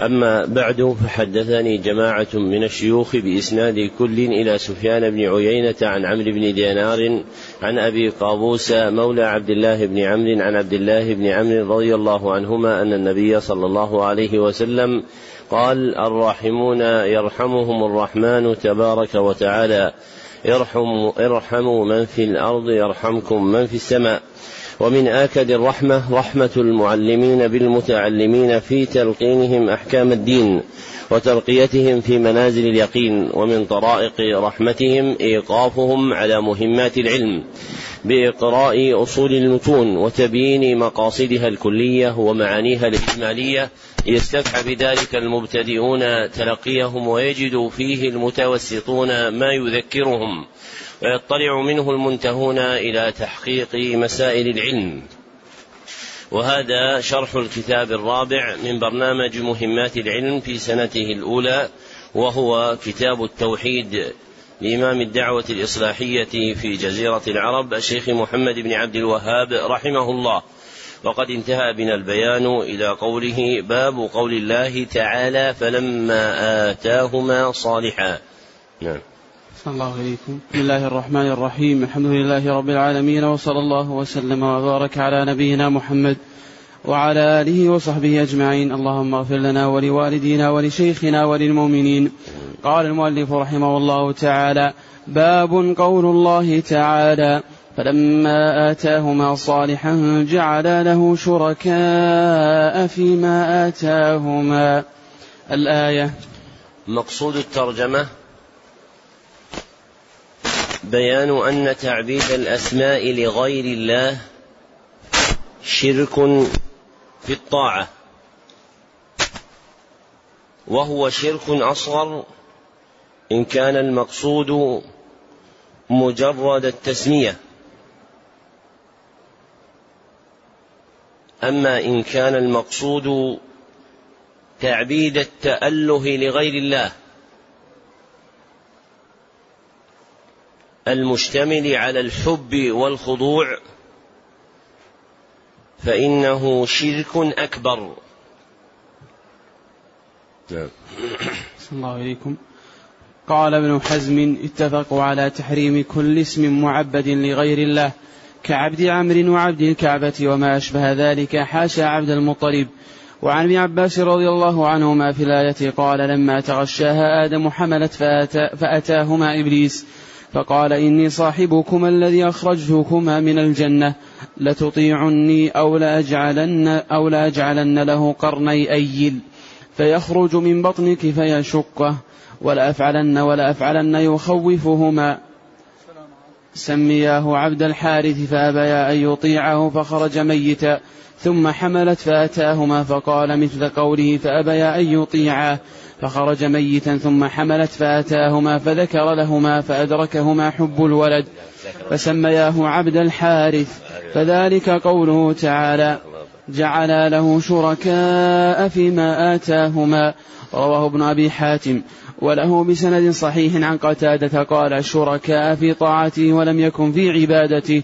أما بعد فحدثني جماعة من الشيوخ بإسناد كل إلى سفيان بن عيينة عن عمرو بن دينار عن أبي قابوس مولى عبد الله بن عمرو عن عبد الله بن عمرو رضي الله عنهما أن النبي صلى الله عليه وسلم قال الراحمون يرحمهم الرحمن تبارك وتعالى ارحموا ارحموا من في الأرض يرحمكم من في السماء. ومن آكد الرحمة رحمة المعلمين بالمتعلمين في تلقينهم أحكام الدين وترقيتهم في منازل اليقين ومن طرائق رحمتهم إيقافهم على مهمات العلم بإقراء أصول المتون وتبيين مقاصدها الكلية ومعانيها الإجمالية يستفحى بذلك المبتدئون تلقيهم ويجد فيه المتوسطون ما يذكرهم ويطلع منه المنتهون إلى تحقيق مسائل العلم. وهذا شرح الكتاب الرابع من برنامج مهمات العلم في سنته الأولى وهو كتاب التوحيد لإمام الدعوة الإصلاحية في جزيرة العرب الشيخ محمد بن عبد الوهاب رحمه الله. وقد انتهى بنا البيان إلى قوله باب قول الله تعالى فلما آتاهما صالحا نعم. الله عليكم بسم الله الرحمن الرحيم. الحمد لله رب العالمين وصلى الله وسلم وبارك على نبينا محمد وعلى آله وصحبه أجمعين. اللهم اغفر لنا ولوالدينا ولشيخنا وللمؤمنين. قال المؤلف رحمه الله تعالى باب قول الله تعالى فلما آتاهما صالحا جعلا له شركاء فيما آتاهما. الآية مقصود الترجمة بيان أن تعبيد الأسماء لغير الله شرك في الطاعة وهو شرك أصغر إن كان المقصود مجرد التسمية. أما إن كان المقصود تعبيد التأله لغير الله المشتمل على الحب والخضوع فإنه شرك أكبر. نعم. الله عليكم. قال ابن حزم اتفقوا على تحريم كل اسم معبد لغير الله كعبد عمرو وعبد الكعبة وما أشبه ذلك. حاشا عبد المطلب. وعن ابن عباس رضي الله عنهما في الآية قال لما تغشاها آدم حملت فأتى فأتاهما إبليس. فقال إني صاحبكما الذي أخرجتكما من الجنة. لتطيعني أو لأجعلن أو لأجعلن له قرني أيل. فيخرج من بطنك فيشقه. ولأفعلن ولأفعلن يخوفهما. سمياه عبد الحارث فأبيا أن يطيعه فخرج ميتا. ثم حملت فأتاهما فقال مثل قوله فأبيا أن يطيعاه. فخرج ميتا ثم حملت فأتاهما فذكر لهما فأدركهما حب الولد فسمياه عبد الحارث. فذلك قوله تعالى جعلا له شركاء فيما آتاهما. رواه ابن أبي حاتم. وله بسند صحيح عن قتادة قال الشركاء في طاعته ولم يكن في عبادته.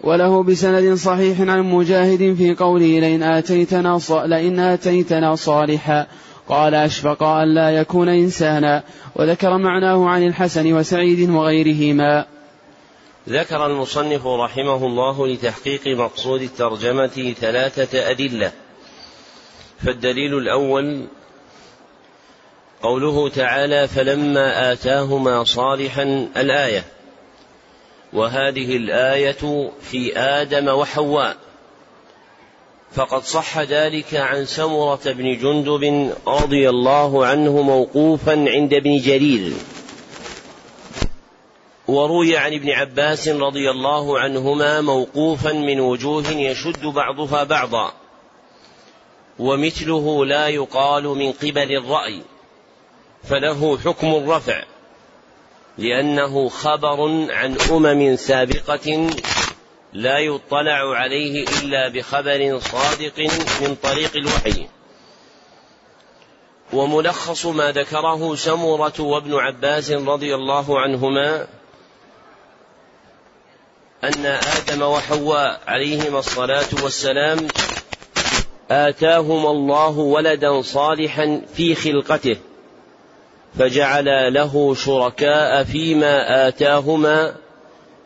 وله بسند صحيح عن مجاهد في قوله لئن آتيتنا, لئن آتيتنا صالحا. قال أشفق أن لا يكون إنسانا وذكر معناه عن الحسن وسعيد وغيرهما. ذكر المصنف رحمه الله لتحقيق مقصود الترجمة ثلاثة أدلة. فالدليل الأول قوله تعالى فلما آتاهما صالحا الآية وهذه الآية في آدم وحواء. فقد صح ذلك عن سمرة بن جندب رضي الله عنه موقوفا عند ابن جرير. وروي عن ابن عباس رضي الله عنهما موقوفا من وجوه يشد بعضها بعضا ومثله لا يقال من قبل الرأي فله حكم الرفع لأنه خبر عن أمم سابقة لا يطلع عليه إلا بخبر صادق من طريق الوحي. وملخص ما ذكره سمرة وابن عباس رضي الله عنهما أن آدم وحواء عليهما الصلاة والسلام آتاهما الله ولدا صالحا في خلقته فجعل له شركاء فيما آتاهما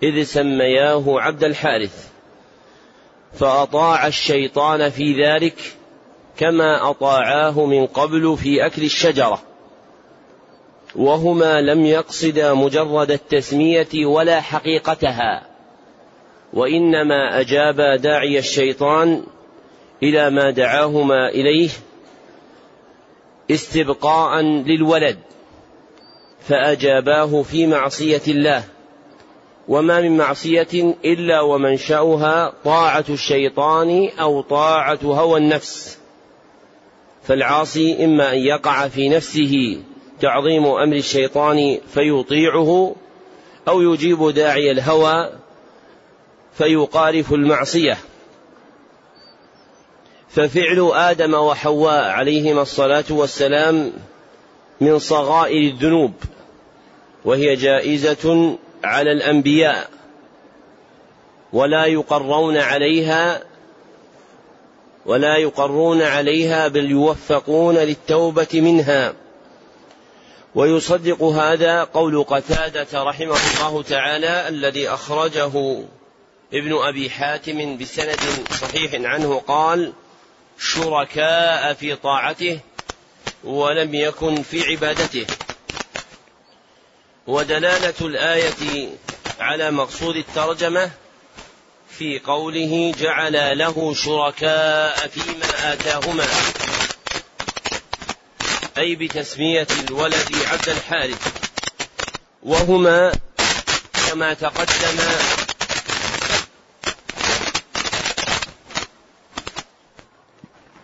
إذ سمياه عبد الحارث فأطاع الشيطان في ذلك كما أطاعاه من قبل في أكل الشجرة. وهما لم يقصدا مجرد التسمية ولا حقيقتها وإنما أجابا داعي الشيطان إلى ما دعاهما إليه استبقاء للولد فأجاباه في معصية الله. وما من معصية إلا ومنشأها طاعة الشيطان أو طاعة هوى النفس. فالعاصي إما أن يقع في نفسه تعظيم أمر الشيطان فيطيعه أو يجيب داعي الهوى فيقارف المعصية. ففعل آدم وحواء عليهما الصلاة والسلام من صغائر الذنوب وهي جائزة على الأنبياء ولا يقرون عليها ولا يقرون عليها بل يوفقون للتوبة منها. ويصدق هذا قول قتادة رحمه الله تعالى الذي أخرجه ابن أبي حاتم بسند صحيح عنه قال شركاء في طاعته ولم يكن في عبادته. ودلالة الآية على مقصود الترجمة في قوله جعل له شركاء فيما آتاهما. أي بتسمية الولد عبد الحارث. وهما كما تقدم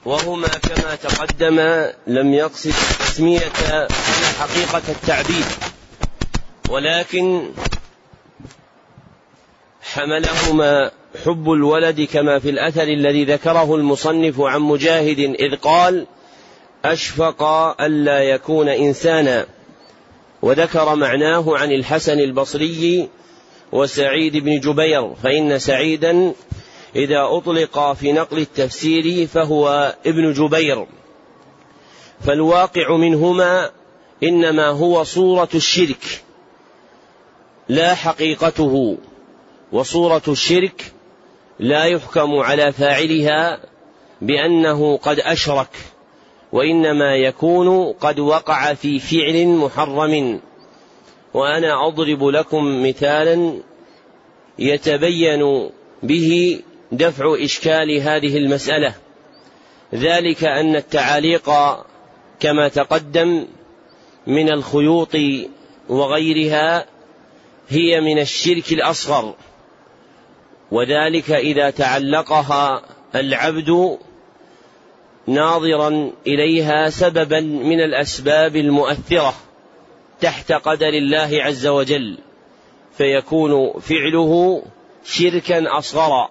وهما كما تقدم لم يقصد التسمية حقيقة التعبيد ولكن حملهما حب الولد كما في الأثر الذي ذكره المصنف عن مجاهد إذ قال أشفق ألا يكون إنسانا. وذكر معناه عن الحسن البصري وسعيد بن جبير فإن سعيدا إذا أطلق في نقل التفسير فهو ابن جبير. فالواقع منهما إنما هو صورة الشرك. لا حقيقته وصورة الشرك لا يحكم على فاعلها بأنه قد أشرك وإنما يكون قد وقع في فعل محرم. وأنا أضرب لكم مثالا يتبين به دفع إشكال هذه المسألة. ذلك أن التعاليق كما تقدم من الخيوط وغيرها هي من الشرك الأصغر. وذلك إذا تعلقها العبد ناظرا إليها سببا من الأسباب المؤثرة تحت قدر الله عز وجل فيكون فعله شركا أصغرا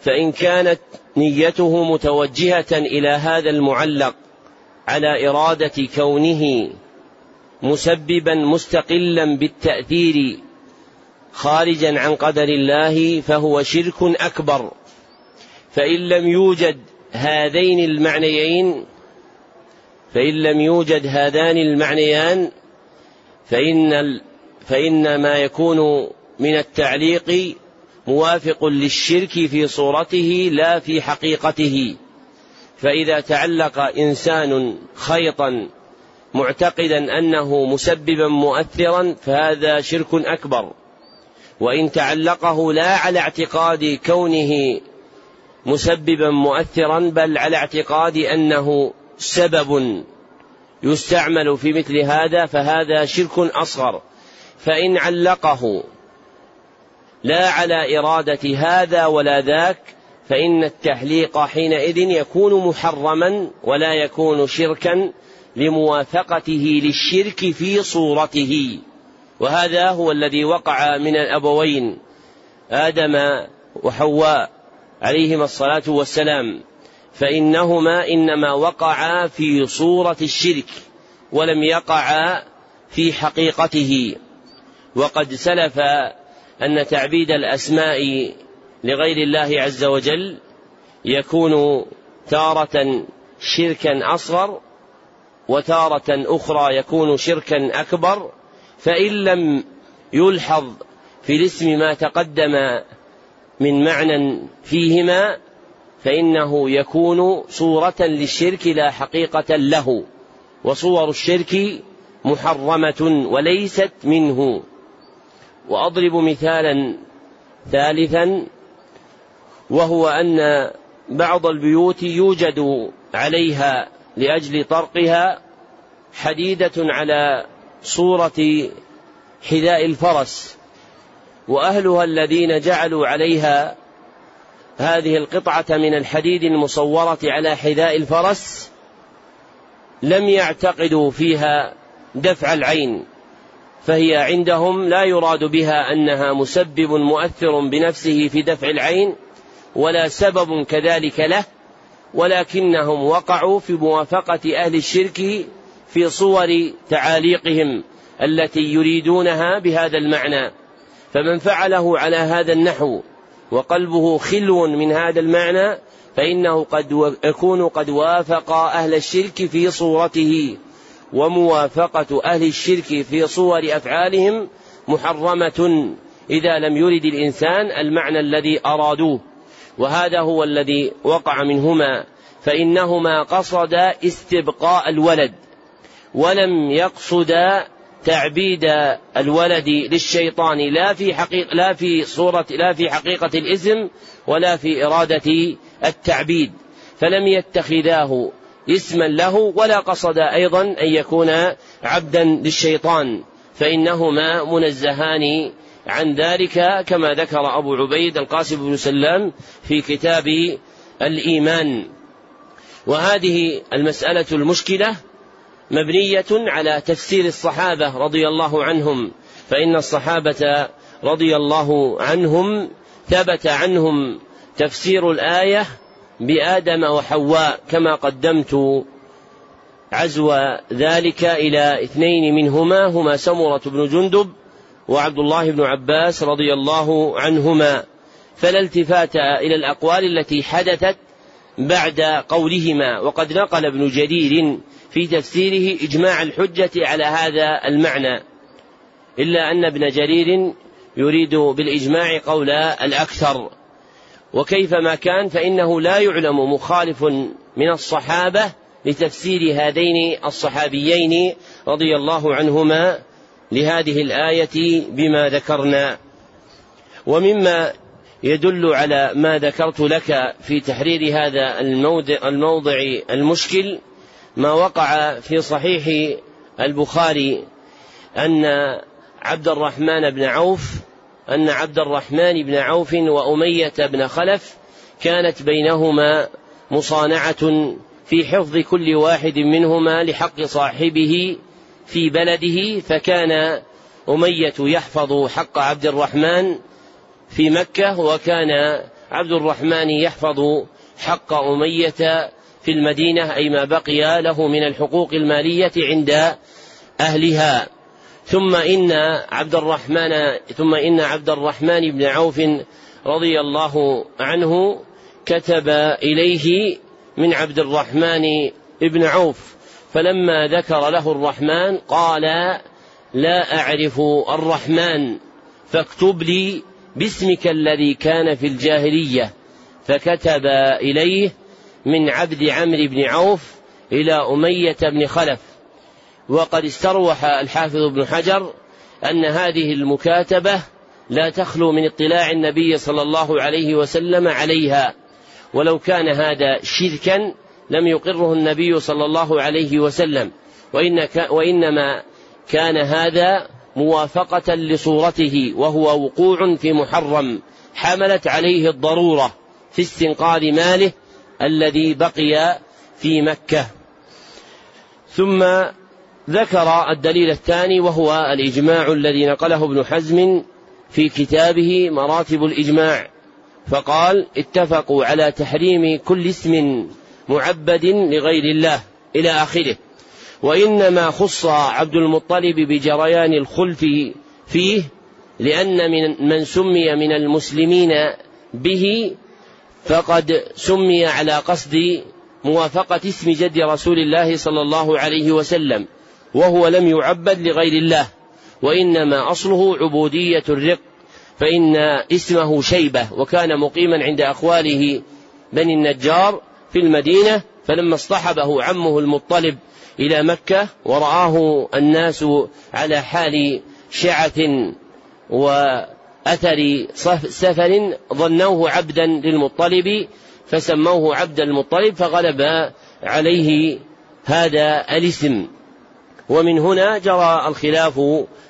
فإن كانت نيته متوجهة إلى هذا المعلق على إرادة كونه مسببا مستقلا بالتأثير خارجا عن قدر الله فهو شرك أكبر. فإن لم يوجد هذين المعنيين فإن لم يوجد هذان المعنيان فإن فإن ما يكون من التعليق موافق للشرك في صورته لا في حقيقته. فإذا تعلق إنسان خيطا معتقدا أنه مسببا مؤثرا فهذا شرك أكبر. وإن تعلقه لا على اعتقاد كونه مسببا مؤثرا بل على اعتقاد أنه سبب يستعمل في مثل هذا فهذا شرك أصغر. فإن علقه لا على إرادة هذا ولا ذاك فإن التحليق حينئذ يكون محرما ولا يكون شركا. لموافقته للشرك في صورته. وهذا هو الذي وقع من الأبوين آدم وحواء عليهما الصلاة والسلام. فإنهما إنما وقعا في صورة الشرك ولم يقعا في حقيقته. وقد سلف أن تعبيد الأسماء لغير الله عز وجل يكون تارة شركا أصغر وتارة أخرى يكون شركا أكبر فإن لم يلحظ في الاسم ما تقدم من معنى فيهما فإنه يكون صورة للشرك لا حقيقة له وصور الشرك محرمة وليست منه. وأضرب مثالا ثالثا وهو أن بعض البيوت يوجد عليها لأجل طرقها حديدة على صورة حذاء الفرس وأهلها الذين جعلوا عليها هذه القطعة من الحديد المصورة على حذاء الفرس لم يعتقدوا فيها دفع العين فهي عندهم لا يراد بها أنها مسبب مؤثر بنفسه في دفع العين ولا سبب كذلك له ولكنهم وقعوا في موافقة أهل الشرك في صور تعاليقهم التي يريدونها بهذا المعنى. فمن فعله على هذا النحو وقلبه خلو من هذا المعنى فإنه قد يكون قد وافق أهل الشرك في صورته وموافقة أهل الشرك في صور أفعالهم محرمة إذا لم يرد الإنسان المعنى الذي أرادوه. وهذا هو الذي وقع منهما فإنهما قصدا استبقاء الولد ولم يقصدا تعبيد الولد للشيطان لا في حقيقة لا في صورة لا في حقيقة الاسم ولا في إرادة التعبيد فلم يتخذاه اسما له ولا قصد أيضا أن يكون عبدا للشيطان فإنهما منزهان عن ذلك كما ذكر أبو عبيد القاسم بن سلام في كتاب الإيمان. وهذه المسألة المشكلة مبنية على تفسير الصحابة رضي الله عنهم فإن الصحابة رضي الله عنهم ثبت عنهم تفسير الآية بآدم وحواء كما قدمت عزو ذلك إلى اثنين منهما هما سمرة بن جندب وعبد الله بن عباس رضي الله عنهما فلا التفات إلى الأقوال التي حدثت بعد قولهما. وقد نقل ابن جرير في تفسيره إجماع الحجة على هذا المعنى إلا أن ابن جرير يريد بالإجماع قول الأكثر. وكيف ما كان فإنه لا يعلم مخالف من الصحابة لتفسير هذين الصحابيين رضي الله عنهما لهذه الآية بما ذكرنا ومما يدل على ما ذكرت لك في تحرير هذا الموضع, الموضع المشكل ما وقع في صحيح البخاري أن عبد الرحمن بن عوف أن عبد الرحمن بن عوف وأمية بن خلف كانت بينهما مصانعة في حفظ كل واحد منهما لحق صاحبه في بلده فكان أمية يحفظ حق عبد الرحمن في مكة وكان عبد الرحمن يحفظ حق أمية في المدينة أي ما بقي له من الحقوق المالية عند أهلها. ثم إن عبد الرحمن ثم إن عبد الرحمن بن عوف رضي الله عنه كتب إليه من عبد الرحمن بن عوف. فلما ذكر له الرحمن قال لا أعرف الرحمن فاكتب لي باسمك الذي كان في الجاهلية. فكتب إليه من عبد عمرو بن عوف إلى أمية بن خلف. وقد استروح الحافظ ابن حجر أن هذه المكاتبة لا تخلو من اطلاع النبي صلى الله عليه وسلم عليها. ولو كان هذا شركا لم يقره النبي صلى الله عليه وسلم وإن وإنما كان هذا موافقة لصورته وهو وقوع في محرم حملت عليه الضرورة في استنقاذ ماله الذي بقي في مكة. ثم ذكر الدليل الثاني وهو الإجماع الذي نقله ابن حزم في كتابه مراتب الإجماع فقال اتفقوا على تحريم كل اسم معبد لغير الله إلى آخره. وإنما خص عبد المطلب بجريان الخلف فيه لأن من من سمي من المسلمين به فقد سمي على قصد موافقة اسم جد رسول الله صلى الله عليه وسلم وهو لم يعبد لغير الله وإنما أصله عبودية الرق فإن اسمه شيبة وكان مقيما عند أخواله بني النجار في المدينة فلما اصطحبه عمه المطلب إلى مكة ورآه الناس على حال شعث وأثر سفر ظنوه عبدا للمطلب فسموه عبد المطلب فغلب عليه هذا الاسم. ومن هنا جرى الخلاف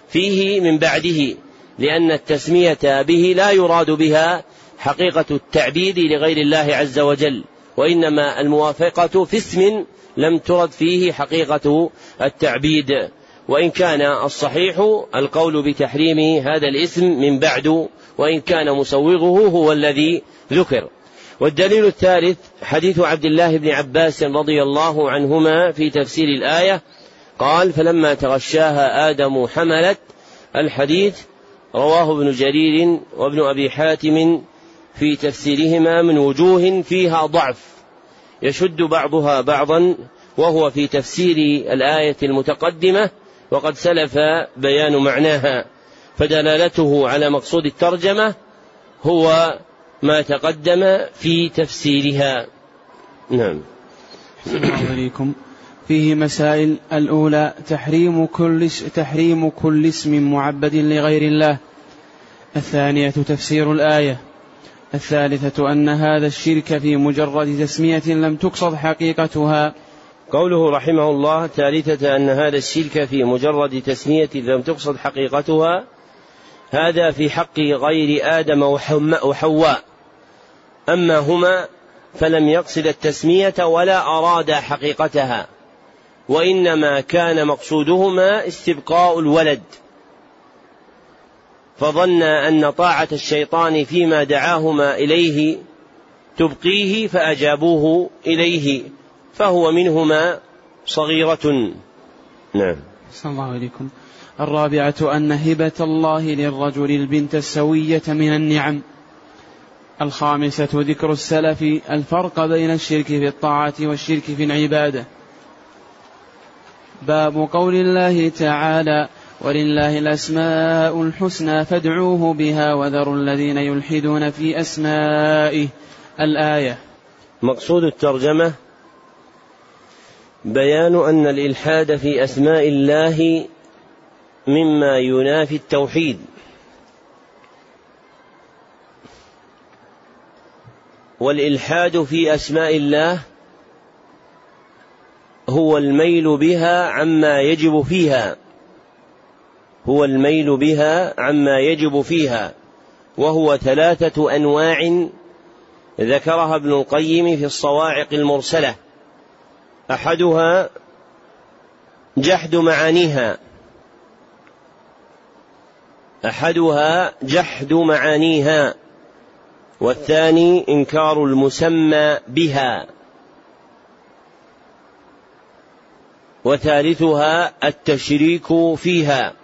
فيه من بعده لأن التسمية به لا يراد بها حقيقة التعبيد لغير الله عز وجل. وإنما الموافقة في اسم لم ترد فيه حقيقة التعبيد. وإن كان الصحيح القول بتحريم هذا الاسم من بعد وإن كان مسوغه هو الذي ذكر. والدليل الثالث حديث عبد الله بن عباس رضي الله عنهما في تفسير الآية. قال فلما تغشاها آدم حملت. الحديث رواه ابن جرير وابن أبي حاتم في تفسيرهما من وجوه فيها ضعف يشد بعضها بعضا وهو في تفسير الآية المتقدمة وقد سلف بيان معناها فدلالته على مقصود الترجمة هو ما تقدم في تفسيرها. نعم. عليكم. فيه مسائل. الأولى تحريم كل تحريم كل اسم معبد لغير الله. الثانية تفسير الآية. الثالثة أن هذا الشرك في مجرد تسمية لم تقصد حقيقتها. قوله رحمه الله ثالثة أن هذا الشرك في مجرد تسمية لم تقصد حقيقتها هذا في حق غير آدم وحواء. أما هما فلم يقصد التسمية ولا أراد حقيقتها وإنما كان مقصودهما استبقاء الولد. فظن أن طاعة الشيطان فيما دعاهما إليه تبقيه فأجابوه إليه فهو منهما صغيرة. نعم. صلى الله عليكم. الرابعة أن هبة الله للرجل البنت السوية من النعم. الخامسة ذكر السلف الفرق بين الشرك في الطاعة والشرك في العبادة. باب قول الله تعالى ولله الأسماء الحسنى فادعوه بها وذروا الذين يلحدون في أسمائه. الآية. مقصود الترجمة بيان أن الإلحاد في أسماء الله مما ينافي التوحيد. والإلحاد في أسماء الله هو الميل بها عما يجب فيها. هو الميل بها عما يجب فيها وهو ثلاثة أنواع ذكرها ابن القيم في الصواعق المرسلة. أحدها جحد معانيها. أحدها جحد معانيها. والثاني إنكار المسمى بها. وثالثها التشريك فيها.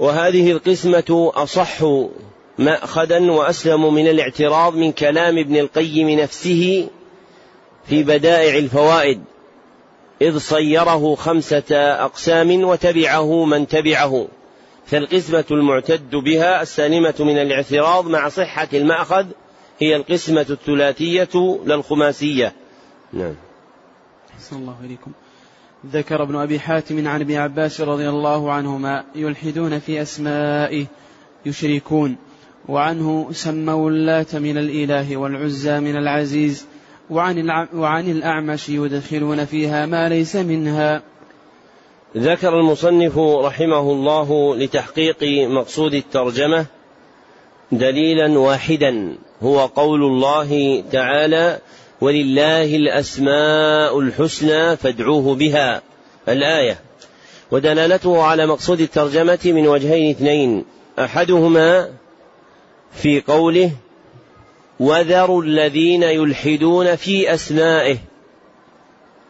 وهذه القسمة أصح مأخذا وأسلم من الاعتراض من كلام ابن القيم نفسه في بدائع الفوائد إذ صيره خمسة أقسام وتبعه من تبعه فالقسمة المعتد بها السالمة من الاعتراض مع صحة المأخذ هي القسمة الثلاثية للخماسية. نعم. صلى الله عليكم ذكر ابن أبي حاتم عن ابن عباس رضي الله عنهما يلحدون في أسمائه يشركون وعنه سموا اللات من الإله والعزى من العزيز وعن, وعن الأعمش يدخلون فيها ما ليس منها. ذكر المصنف رحمه الله لتحقيق مقصود الترجمة دليلا واحدا هو قول الله تعالى ولله الأسماء الحسنى فادعوه بها. الآية ودلالته على مقصود الترجمة من وجهين اثنين. أحدهما في قوله وذروا الذين يلحدون في أسمائه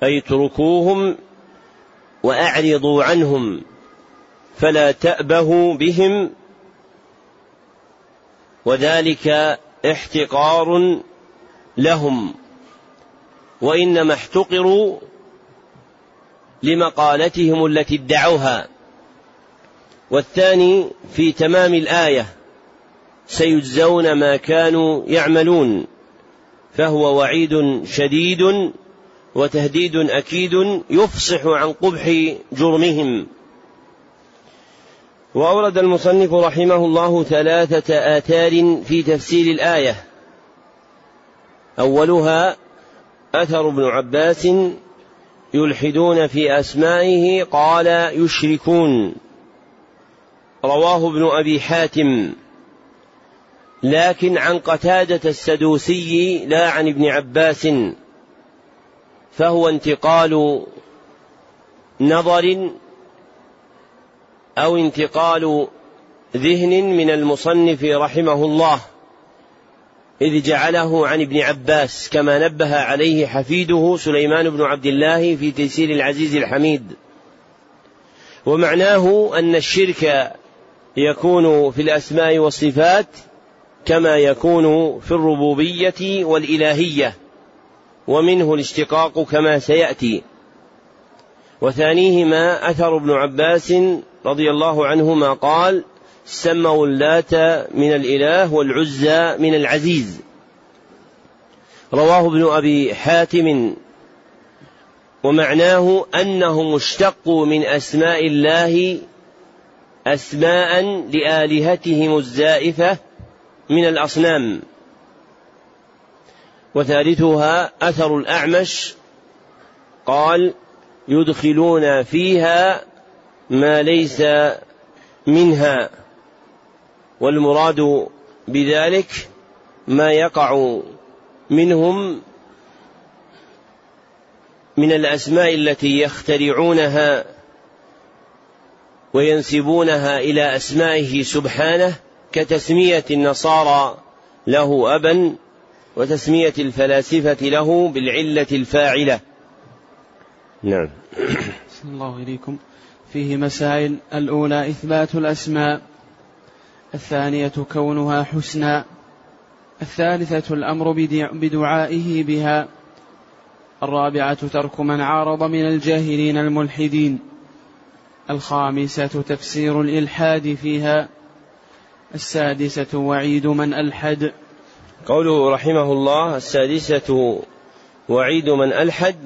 أي اتركوهم وأعرضوا عنهم فلا تأبهوا بهم. وذلك احتقار لهم. وإنما احتقروا لمقالتهم التي ادعوها. والثاني في تمام الآية سيجزون ما كانوا يعملون فهو وعيد شديد وتهديد أكيد يفصح عن قبح جرمهم. وأورد المصنف رحمه الله ثلاثة آثار في تفسير الآية. أولها أثر ابن عباس يلحدون في أسمائه قال يشركون. رواه ابن أبي حاتم. لكن عن قتادة السدوسي لا عن ابن عباس. فهو انتقال نظر أو انتقال ذهن من المصنف رحمه الله. إذ جعله عن ابن عباس كما نبه عليه حفيده سليمان بن عبد الله في تيسير العزيز الحميد. ومعناه أن الشرك يكون في الأسماء والصفات كما يكون في الربوبية والإلهية ومنه الاشتقاق كما سيأتي. وثانيهما أثر ابن عباس رضي الله عنهما قال سموا اللات من الإله والعزى من العزيز. رواه ابن أبي حاتم ومعناه أنهم اشتقوا من أسماء الله أسماء لآلهتهم الزائفة من الأصنام. وثالثها أثر الأعمش قال يدخلون فيها ما ليس منها. والمراد بذلك ما يقع منهم من الأسماء التي يخترعونها وينسبونها إلى أسمائه سبحانه كتسمية النصارى له أبا وتسمية الفلاسفة له بالعلة الفاعلة. نعم. الله إليكم. فيه مسائل. الأولى إثبات الأسماء. الثانية كونها حسنى الثالثة الأمر بدعائه بها. الرابعة ترك من عارض من الجاهلين الملحدين. الخامسة تفسير الإلحاد فيها. السادسة وعيد من ألحد. قوله رحمه الله السادسة وعيد من ألحد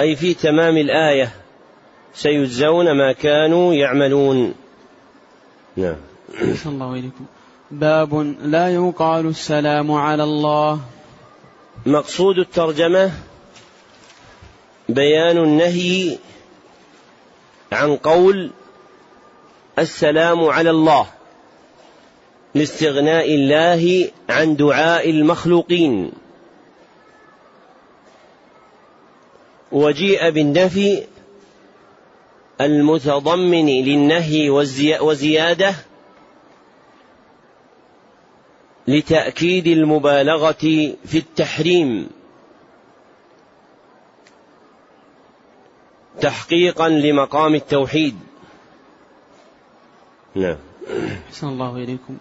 أي في تمام الآية. سيجزون ما كانوا يعملون. نعم. الله إليكم باب لا يقال السلام على الله. مقصود الترجمة بيان النهي عن قول السلام على الله لاستغناء الله عن دعاء المخلوقين. وجيء بالنفي المتضمن للنهي وزيادة لتأكيد المبالغة في التحريم. تحقيقا لمقام التوحيد. نعم. أحسن الله إليكم.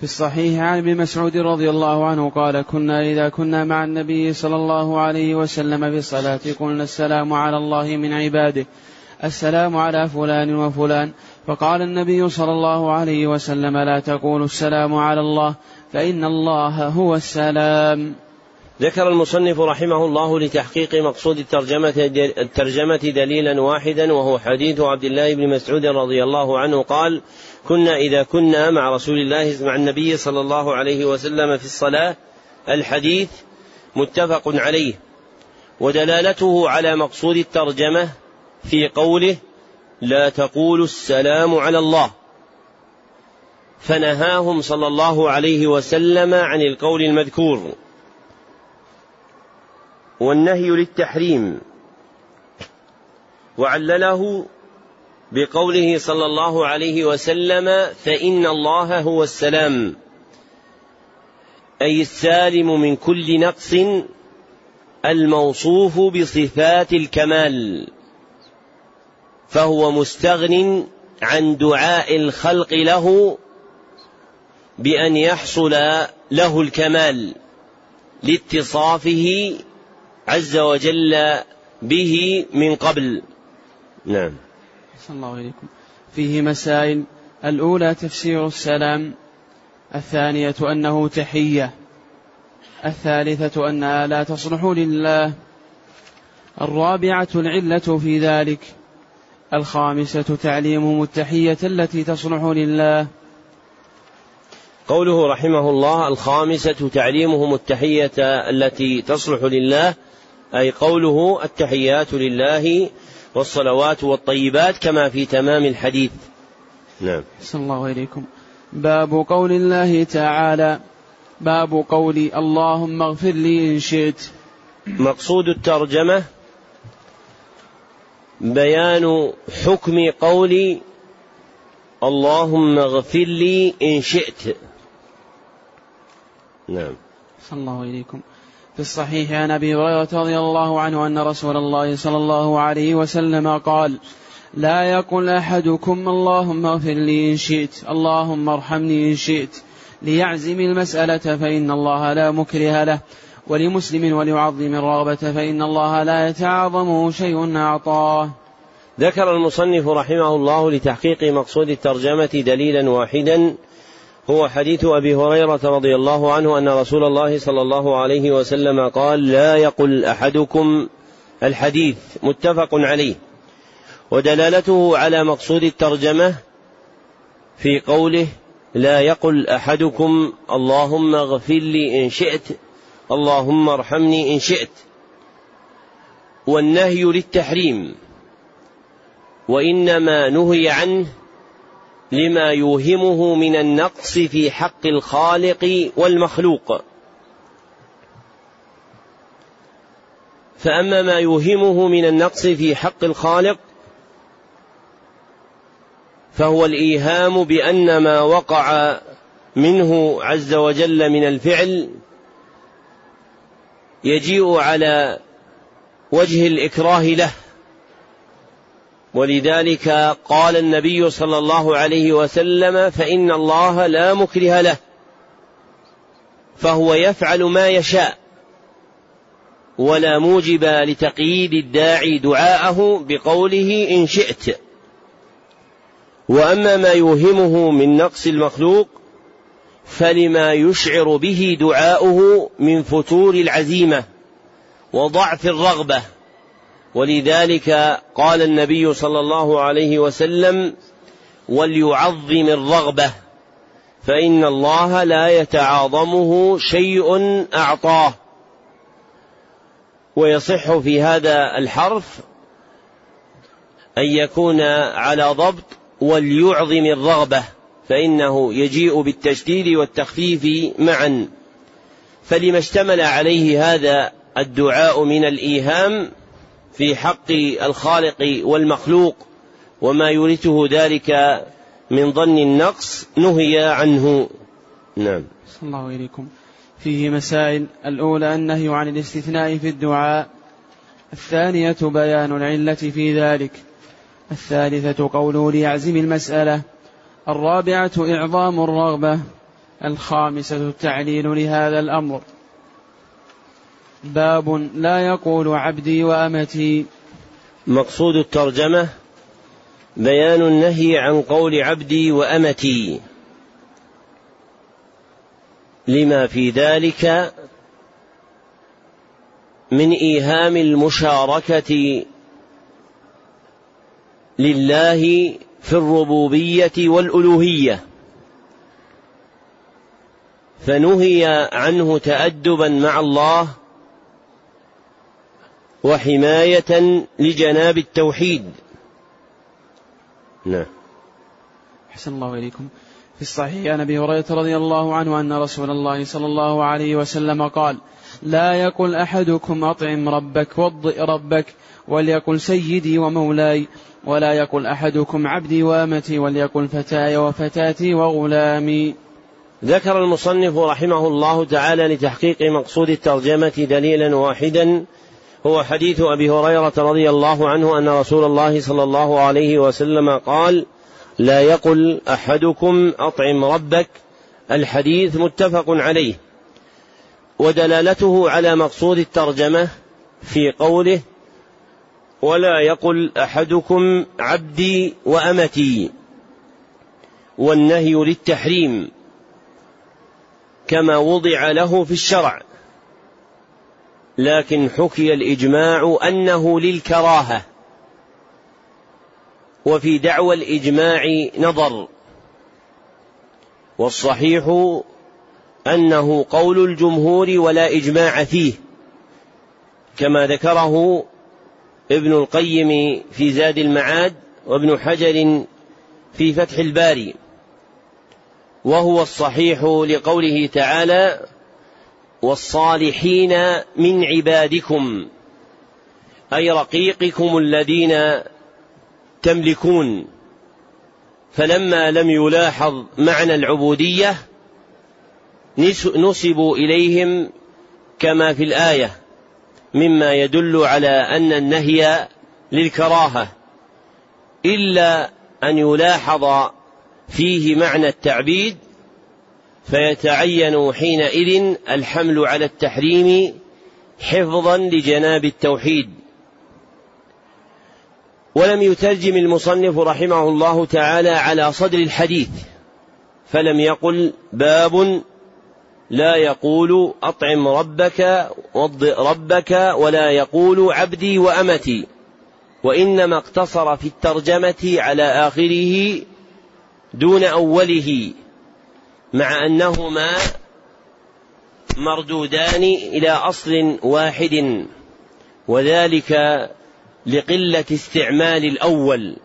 في الصحيح عن ابن مسعود رضي الله عنه قال كنا إذا كنا مع النبي صلى الله عليه وسلم في الصلاة قلنا السلام على الله من عباده السلام على فلان وفلان فقال النبي صلى الله عليه وسلم لا تقولوا السلام على الله فإن الله هو السلام. ذكر المصنف رحمه الله لتحقيق مقصود الترجمة الترجمة دليلا واحدا وهو حديث عبد الله بن مسعود رضي الله عنه قال: كنا إذا كنا مع رسول الله مع النبي صلى الله عليه وسلم في الصلاة الحديث متفق عليه ودلالته على مقصود الترجمة في قوله لا تقولوا السلام على الله فنهاهم صلى الله عليه وسلم عن القول المذكور. والنهي للتحريم. وعلله بقوله صلى الله عليه وسلم فإن الله هو السلام. أي السالم من كل نقص الموصوف بصفات الكمال. فهو مستغن عن دعاء الخلق له بأن يحصل له الكمال لاتصافه عز وجل به من قبل. نعم. صلى الله عليكم فيه مسائل. الأولى تفسير السلام. الثانية أنه تحية. الثالثة أنها لا تصلح لله. الرابعة العلة في ذلك. الخامسة تعليمهم التحية التي تصلح لله. قوله رحمه الله الخامسة تعليمهم التحية التي تصلح لله أي قوله التحيات لله والصلوات والطيبات كما في تمام الحديث. نعم. صلى الله عليكم باب قول الله تعالى باب قولي اللهم اغفر لي إن شئت. مقصود الترجمة بيان حكم قولي اللهم اغفر لي إن شئت. نعم. صلى الله عليكم. في الصحيح عن أبي هريرة رضي الله عنه أن رسول الله صلى الله عليه وسلم قال لا يقل أحدكم اللهم اغفر لي إن شئت اللهم ارحمني إن شئت ليعزم المسألة فإن الله لا مكره له ولمسلم وليعظم الرغبة فإن الله لا يتعاظمه شيء أعطاه. ذكر المصنف رحمه الله لتحقيق مقصود الترجمة دليلا واحدا هو حديث أبي هريرة رضي الله عنه أن رسول الله صلى الله عليه وسلم قال لا يقل أحدكم الحديث متفق عليه ودلالته على مقصود الترجمة في قوله لا يقل أحدكم اللهم اغفر لي إن شئت اللهم ارحمني إن شئت والنهي للتحريم وإنما نهي عنه لما يوهمه من النقص في حق الخالق والمخلوق. فأما ما يوهمه من النقص في حق الخالق فهو الإيهام بأن ما وقع منه عز وجل من الفعل يجيء على وجه الإكراه له. ولذلك قال النبي صلى الله عليه وسلم فإن الله لا مكره له فهو يفعل ما يشاء ولا موجب لتقييد الداعي دعاءه بقوله إن شئت. وأما ما يوهمه من نقص المخلوق فلما يشعر به دعاؤه من فتور العزيمة وضعف الرغبة. ولذلك قال النبي صلى الله عليه وسلم وليعظم الرغبة فإن الله لا يتعاظمه شيء أعطاه. ويصح في هذا الحرف أن يكون على ضبط وليعظم الرغبة فإنه يجيء بالتشديد والتخفيف معا. فلما اشتمل عليه هذا الدعاء من الإيهام في حق الخالق والمخلوق وما يورثه ذلك من ظن النقص نهي عنه. نعم. الله إليكم فيه مسائل. الأولى النهي عن الاستثناء في الدعاء. الثانية بيان العلة في ذلك. الثالثة قوله ليعزم المسألة. الرابعة إعظام الرغبة. الخامسة التعليل لهذا الأمر. باب لا يقول عبدي وأمتي. مقصود الترجمة بيان النهي عن قول عبدي وأمتي. لما في ذلك من إيهام المشاركة لله في الربوبية والألوهية. فنهي عنه تادبا مع الله وحماية لجناب التوحيد. نعم. أحسن الله إليكم. في الصحيح عن أبي هريرة رضي الله عنه أن رسول الله صلى الله عليه وسلم قال لا يقل أحدكم أطعم ربك وضئ ربك وليقل سيدي ومولاي ولا يقل أحدكم عبدي وأمتي وليقل فتاي وفتاتي وغلامي. ذكر المصنف رحمه الله تعالى لتحقيق مقصود الترجمة دليلا واحدا هو حديث أبي هريرة رضي الله عنه أن رسول الله صلى الله عليه وسلم قال لا يقل أحدكم أطعم ربك. الحديث متفق عليه. ودلالته على مقصود الترجمة في قوله ولا يقل أحدكم عبدي وأمتي. والنهي للتحريم كما وضع له في الشرع. لكن حكي الإجماع أنه للكراهة. وفي دعوى الإجماع نظر. والصحيح أنه قول الجمهور ولا إجماع فيه كما ذكره ابن القيم في زاد المعاد وابن حجر في فتح الباري. وهو الصحيح لقوله تعالى والصالحين من عبادكم أي رقيقكم الذين تملكون. فلما لم يلاحظ معنى العبودية نسبوا إليهم كما في الآية مما يدل على أن النهي للكراهة إلا أن يلاحظ فيه معنى التعبيد فيتعين حينئذ الحمل على التحريم حفظا لجناب التوحيد. ولم يترجم المصنف رحمه الله تعالى على صدر الحديث فلم يقل باب لا يقول أطعم ربك وضئ ربك ولا يقول عبدي وأمتي وإنما اقتصر في الترجمة على آخره دون أوله. مع أنهما مردودان إلى أصل واحد وذلك لقلة استعمال الأول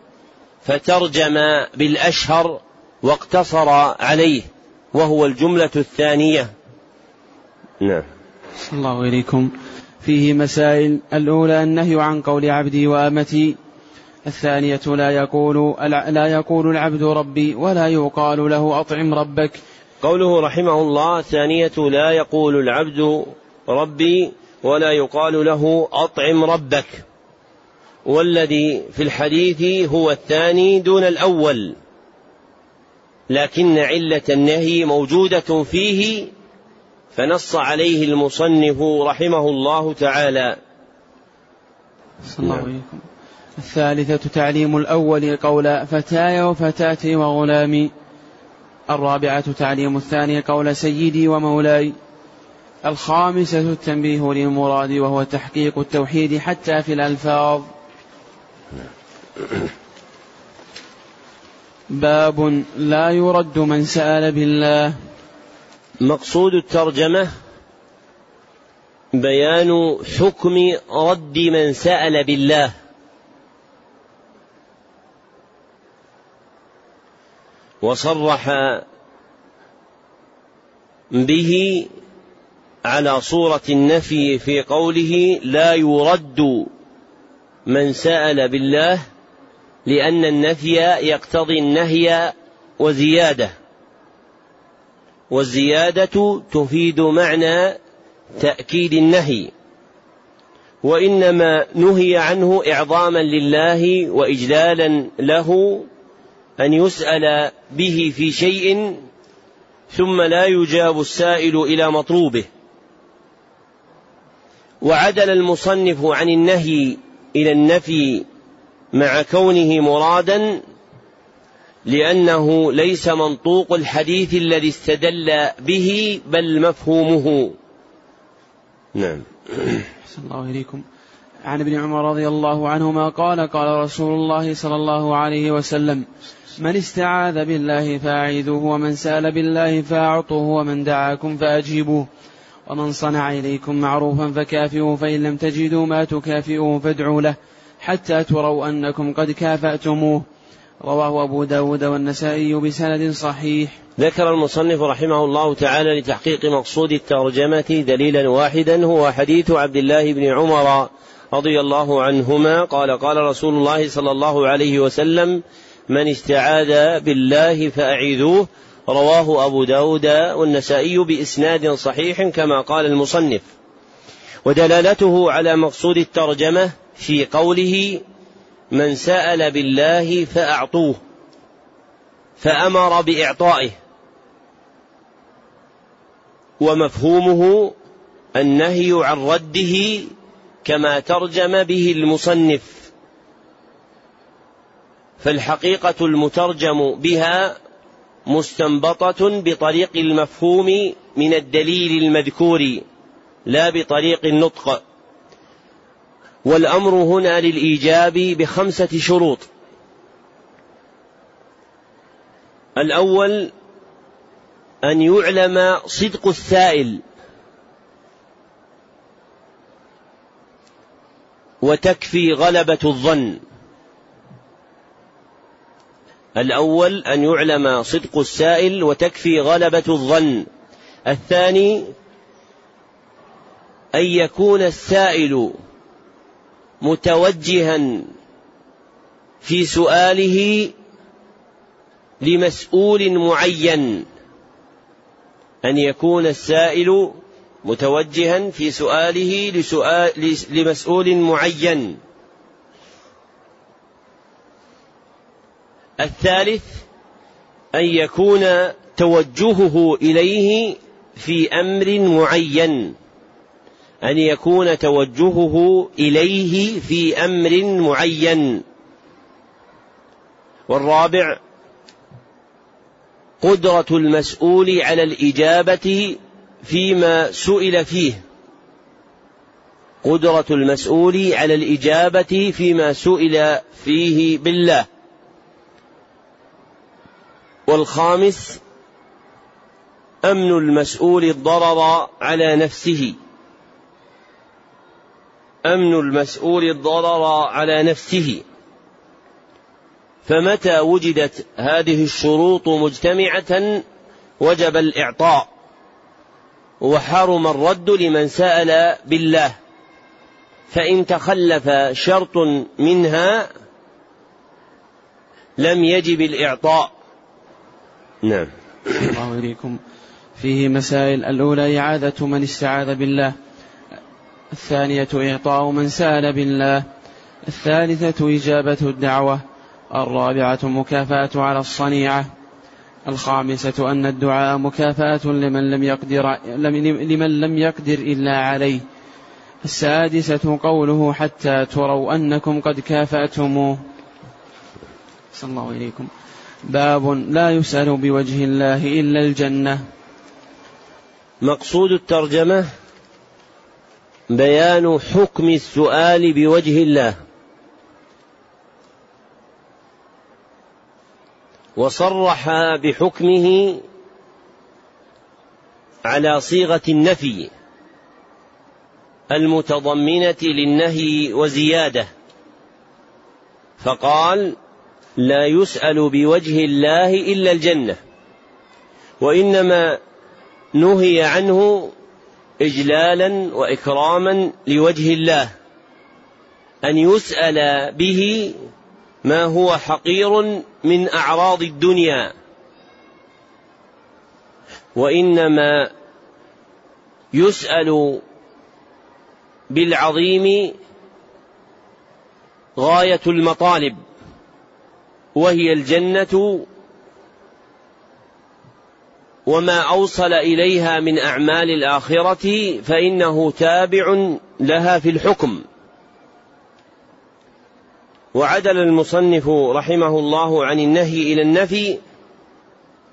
فترجم بالأشهر واقتصر عليه وهو الجملة الثانية. نعم. الله إليكم فيه مسائل. الأولى النهي عن قول عبدي وأمتي. الثانية لا يقول لا يقول العبد ربي ولا يقال له أطعم ربك. قوله رحمه الله الثانية لا يقول العبد ربي ولا يقال له أطعم ربك. والذي في الحديث هو الثاني دون الأول. لكن علة النهي موجودة فيه فنص عليه المصنف رحمه الله تعالى. صلى الله عليكم. الثالثة تعليم الأول قول فتاي وفتاتي وغلامي الرابعة تعليم الثاني قول سيدي ومولاي الخامسة التنبيه للمراد وهو تحقيق التوحيد حتى في الألفاظ. باب لا يرد من سأل بالله. مقصود الترجمة بيان حكم رد من سأل بالله. وصرح به على صورة النفي في قوله لا يرد من سأل بالله لأن النفي يقتضي النهي وزيادة. والزيادة تفيد معنى تأكيد النهي وإنما نهي عنه إعظاما لله وإجلالا له أن يسأل به في شيء ثم لا يجاب السائل إلى مطلوبه. وعدل المصنف عن النهي إلى النفي مع كونه مرادا لأنه ليس منطوق الحديث الذي استدل به بل مفهومه. نعم. أحسن الله إليكم. عن ابن عمر رضي الله عنهما قال قال رسول الله صلى الله عليه وسلم من استعاذ بالله فأعيذوه ومن سأل بالله فأعطوه ومن دعاكم فأجيبوه. ومن صنع إليكم معروفا فكافئوه فإن لم تجدوا ما تكافئوه فادعوا له حتى تروا أنكم قد كافأتموه. رواه أبو داود والنسائي بسند صحيح. ذكر المصنف رحمه الله تعالى لتحقيق مقصود الترجمة دليلا واحدا هو حديث عبد الله بن عمر رضي الله عنهما قال قال رسول الله صلى الله عليه وسلم من استعاذ بالله فأعيذوه. رواه أبو داود والنسائي بإسناد صحيح كما قال المصنف. ودلالته على مقصود الترجمة في قوله من سأل بالله فأعطوه فأمر بإعطائه. ومفهومه النهي عن رده كما ترجم به المصنف. فالحقيقة المترجم بها مستنبطة بطريق المفهوم من الدليل المذكور لا بطريق النطق. والأمر هنا للإيجاب بخمسة شروط. الأول أن يعلم صدق السائل. وتكفي غلبة الظن. الأول أن يعلم صدق السائل وتكفي غلبة الظن. الثاني أن يكون السائل متوجها في سؤاله لمسؤول معين. أن يكون السائل متوجها في سؤاله لسؤال لمسؤول معين. الثالث أن يكون توجهه إليه في أمر معين. أن يكون توجهه إليه في أمر معين. والرابع قدرة المسؤول على الإجابة فيما سئل فيه. قدرة المسؤول على الإجابة فيما سئل فيه بالله. والخامس أمن المسؤول الضرر على نفسه. أمن المسؤول الضرر على نفسه. فمتى وجدت هذه الشروط مجتمعة وجب الإعطاء. وحرم الرد لمن سأل بالله. فإن تخلف شرط منها لم يجب الإعطاء. نعم. الله إليكم. فيه مسائل. الأولى إعادة من استعاذ بالله. الثانية إعطاء من سأل بالله. الثالثة إجابة الدعوة. الرابعة مكافأة على الصنيعة. الخامسة أن الدعاء مكافأة لمن لم يقدر لمن لم يقدر إلا عليه. السادسة قوله حتى تروا أنكم قد كافأتموه. صلى الله إليكم باب لا يسأل بوجه الله إلا الجنة. مقصود الترجمة بيان حكم السؤال بوجه الله. وصرح بحكمه على صيغة النفي المتضمنة للنهي وزيادة. فقال لا يسأل بوجه الله إلا الجنة وإنما نهي عنه اجلالا وإكراما لوجه الله أن يسأل به ما هو حقير من أعراض الدنيا وإنما يسأل بالعظيم غاية المطالب. وهي الجنة وما أوصل إليها من أعمال الآخرة فإنه تابع لها في الحكم. وعدل المصنف رحمه الله عن النهي إلى النفي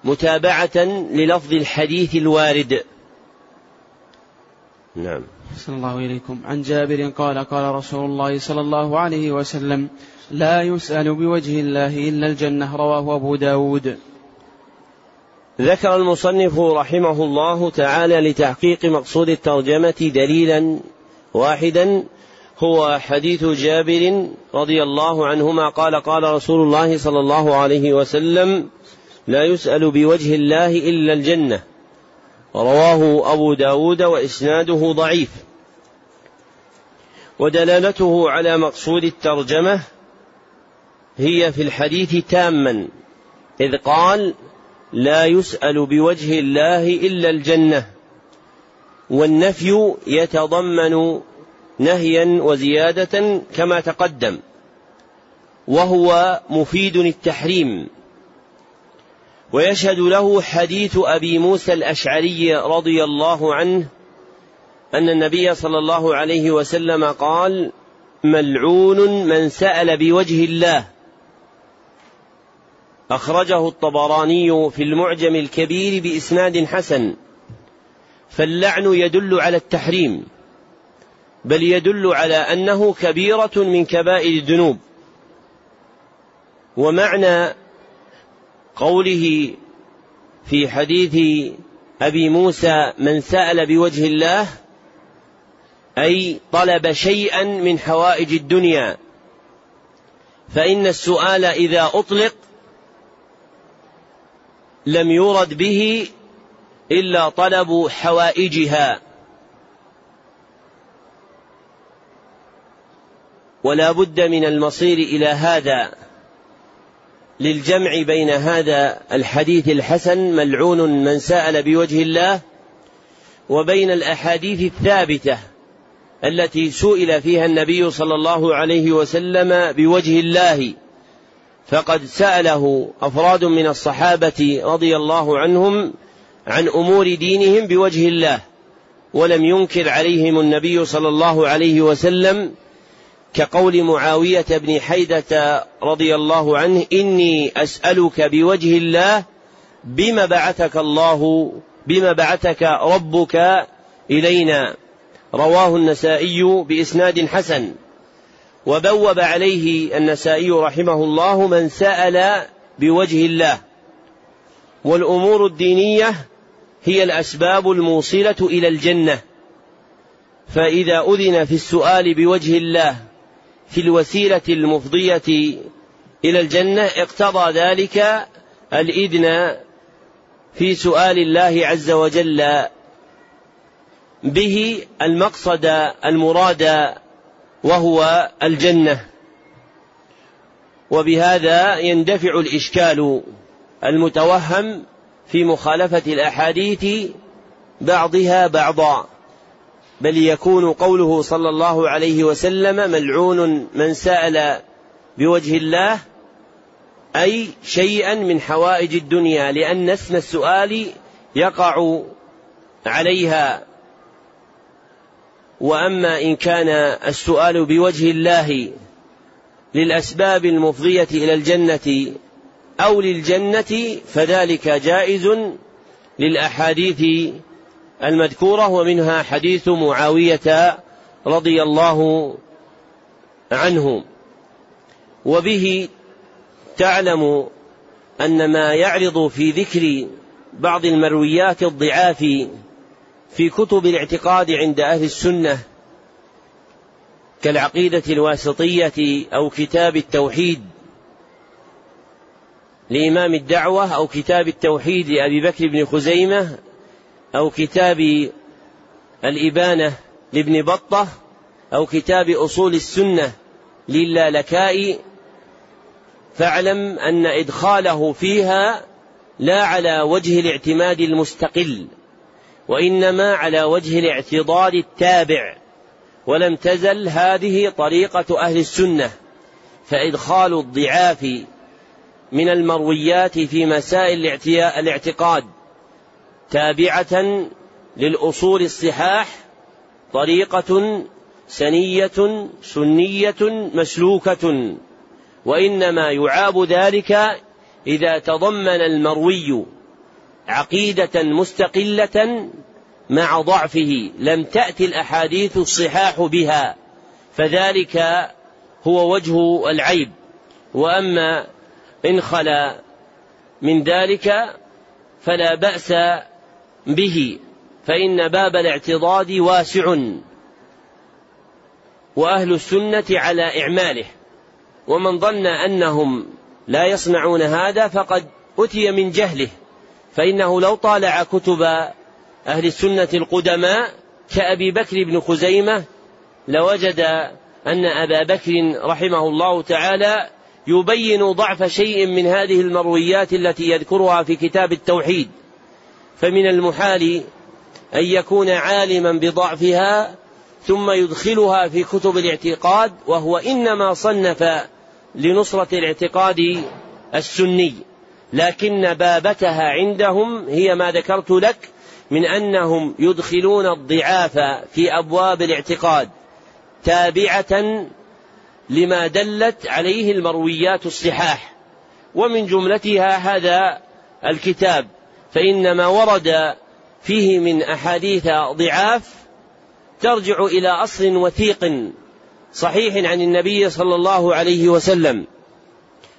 متابعة للفظ الحديث الوارد. نعم. صلى الله إليكم. عن جابر قال قال رسول الله صلى الله عليه وسلم لا يسأل بوجه الله إلا الجنة رواه أبو داود. ذكر المصنف رحمه الله تعالى لتحقيق مقصود الترجمة دليلا واحدا هو حديث جابر رضي الله عنهما قال قال رسول الله صلى الله عليه وسلم لا يسأل بوجه الله إلا الجنة. رواه أبو داود وإسناده ضعيف. ودلالته على مقصود الترجمة هي في الحديث تاما إذ قال لا يسأل بوجه الله إلا الجنة والنفي يتضمن نهيا وزيادة كما تقدم وهو مفيد التحريم. ويشهد له حديث أبي موسى الأشعري رضي الله عنه أن النبي صلى الله عليه وسلم قال ملعون من سأل بوجه الله. أخرجه الطبراني في المعجم الكبير بإسناد حسن. فاللعن يدل على التحريم بل يدل على أنه كبيرة من كبائر الذنوب. ومعنى قوله في حديث أبي موسى من سأل بوجه الله أي طلب شيئا من حوائج الدنيا فإن السؤال إذا أطلق لم يرد به إلا طلب حوائجها. ولا بد من المصير إلى هذا. للجمع بين هذا الحديث الحسن ملعون من سأل بوجه الله وبين الأحاديث الثابتة التي سئل فيها النبي صلى الله عليه وسلم بوجه الله. فقد سأله أفراد من الصحابة رضي الله عنهم عن أمور دينهم بوجه الله ولم ينكر عليهم النبي صلى الله عليه وسلم كقول معاوية بن حيدة رضي الله عنه إني أسألك بوجه الله بما بعثك الله بما بعثك ربك إلينا رواه النسائي بإسناد حسن. وبوب عليه النسائي رحمه الله من سأل بوجه الله. والأمور الدينية هي الأسباب الموصلة إلى الجنة. فإذا أذن في السؤال بوجه الله في الوسيلة المفضية إلى الجنة اقتضى ذلك الإذن في سؤال الله عز وجل به المقصد المراد وهو الجنة. وبهذا يندفع الإشكال المتوهم في مخالفة الأحاديث بعضها بعضا بل يكون قوله صلى الله عليه وسلم ملعون من سأل بوجه الله أي شيئا من حوائج الدنيا لأن اسم السؤال يقع عليها. وأما إن كان السؤال بوجه الله للأسباب المفضية إلى الجنة أو للجنة فذلك جائز للأحاديث المذكورة ومنها حديث معاوية رضي الله عنه. وبه تعلم أن ما يعرض في ذكر بعض المرويات الضعاف في كتب الاعتقاد عند أهل السنة كالعقيدة الواسطية أو كتاب التوحيد لإمام الدعوة أو كتاب التوحيد لأبي بكر بن خزيمة أو كتاب الإبانة لابن بطة أو كتاب أصول السنة للالكائي فاعلم أن إدخاله فيها لا على وجه الاعتماد المستقل وإنما على وجه الاعتضاد التابع ولم تزل هذه طريقة أهل السنة فإدخال الضعاف من المرويات في مسائل الاعتقاد تابعة للأصول الصحاح طريقة سنية سنية مسلوكة وإنما يعاب ذلك إذا تضمن المروي عقيدة مستقلة مع ضعفه لم تأتي الأحاديث الصحاح بها فذلك هو وجه العيب. وأما إن خلا من ذلك فلا بأس به فإن باب الاعتضاد واسع وأهل السنة على إعماله. ومن ظن أنهم لا يصنعون هذا فقد أتي من جهله. فإنه لو طالع كتب أهل السنة القدماء كأبي بكر بن خزيمة لوجد أن أبا بكر رحمه الله تعالى يبين ضعف شيء من هذه المرويات التي يذكرها في كتاب التوحيد. فمن المحال أن يكون عالما بضعفها ثم يدخلها في كتب الاعتقاد وهو إنما صنف لنصرة الاعتقاد السني. لكن بابتها عندهم هي ما ذكرت لك من أنهم يدخلون الضعاف في أبواب الاعتقاد تابعة لما دلت عليه المرويات الصحاح. ومن جملتها هذا الكتاب فإن ما ورد فيه من أحاديث ضعاف ترجع إلى أصل وثيق صحيح عن النبي صلى الله عليه وسلم.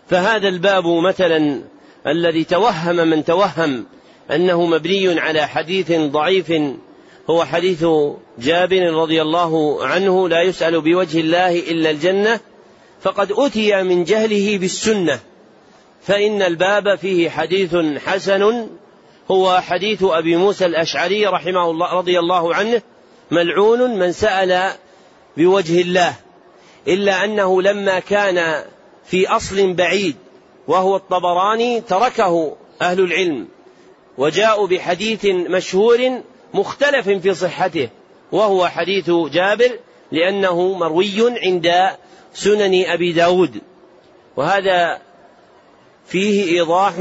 فهذا الباب مثلا الذي توهم من توهم أنه مبني على حديث ضعيف هو حديث جابر رضي الله عنه لا يسأل بوجه الله إلا الجنة فقد أتي من جهله بالسنة فإن الباب فيه حديث حسن هو حديث أبي موسى الأشعري رحمه الله رضي الله عنه ملعون من سأل بوجه الله إلا أنه لما كان في أصل بعيد وهو الطبراني تركه أهل العلم وجاءوا بحديث مشهور مختلف في صحته وهو حديث جابر لأنه مروي عند سنن أبي داود. وهذا فيه إيضاح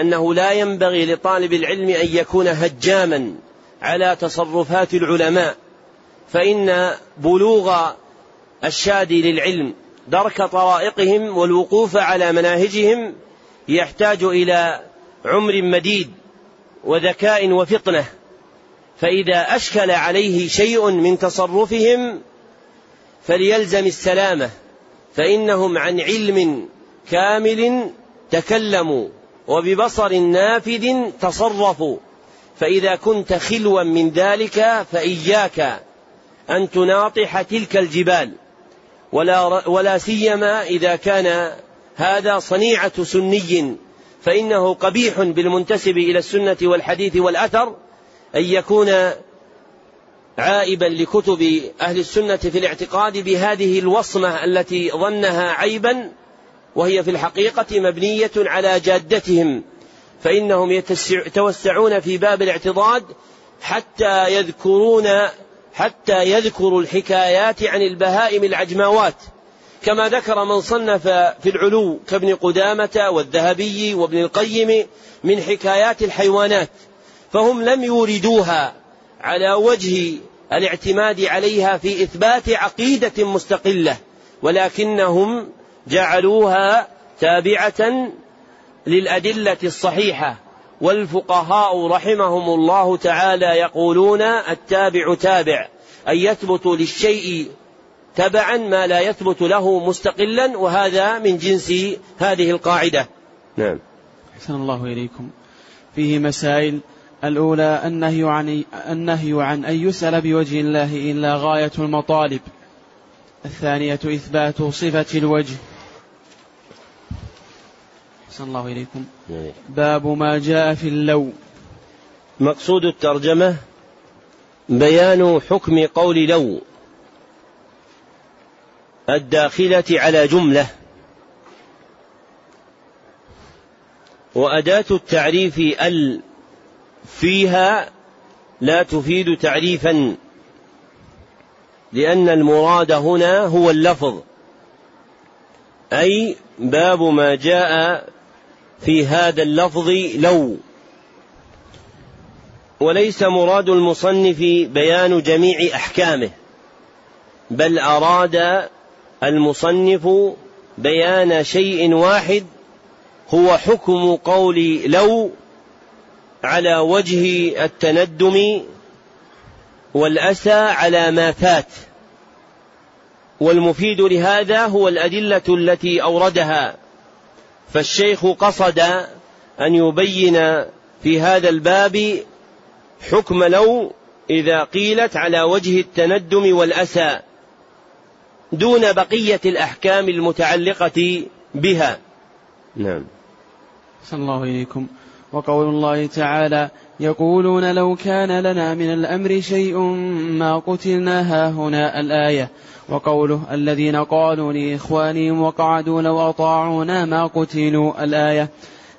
أنه لا ينبغي لطالب العلم أن يكون هجاما على تصرفات العلماء فإن بلوغ الشادي للعلم درك طرائقهم والوقوف على مناهجهم يحتاج إلى عمر مديد وذكاء وفطنة. فإذا أشكل عليه شيء من تصرفهم فليلزم السلامة فإنهم عن علم كامل تكلموا وببصر نافذ تصرفوا. فإذا كنت خلوا من ذلك فإياك أن تناطح تلك الجبال. ولا ولا سيما إذا كان هذا صنيعة سني فإنه قبيح بالمنتسب إلى السنة والحديث والأثر أن يكون عائبا لكتب أهل السنة في الاعتقاد بهذه الوصمة التي ظنها عيبا وهي في الحقيقة مبنية على جادتهم فإنهم يتوسعون في باب الاعتضاد حتى يذكرون حتى يذكروا الحكايات عن البهائم العجماوات. كما ذكر من صنف في العلو كابن قدامة والذهبي وابن القيم من حكايات الحيوانات فهم لم يوردوها على وجه الاعتماد عليها في إثبات عقيدة مستقلة ولكنهم جعلوها تابعة للأدلة الصحيحة. والفقهاء رحمهم الله تعالى يقولون التابع تابع أن يثبت للشيء تبعا ما لا يثبت له مستقلا وهذا من جنس هذه القاعدة. نعم. أحسن الله إليكم. فيه مسائل. الأولى النهي عن النهي عن أن يسأل بوجه الله إلا غاية المطالب. الثانية إثبات صفة الوجه. أحسن الله إليكم. نعم. باب ما جاء في اللو. مقصود الترجمة بيان حكم قول لو. الداخلة على جملة. وأداة التعريف ال فيها لا تفيد تعريفا. لأن المراد هنا هو اللفظ. أي باب ما جاء في هذا اللفظ لو. وليس مراد المصنف بيان جميع أحكامه بل أراد المصنف بيان شيء واحد هو حكم قول لو على وجه التندم والأسى على ما فات. والمفيد لهذا هو الأدلة التي أوردها فالشيخ قصد أن يبين في هذا الباب حكم لو إذا قيلت على وجه التندم والأسى دون بقية الأحكام المتعلقة بها. نعم. صلى الله إليكم. وقول الله تعالى يقولون لو كان لنا من الأمر شيء ما قتلنا هاهنا الآية. وقوله الذين قالوا لإخوانهم وقعدوا لو أطاعونا ما قتلوا الآية.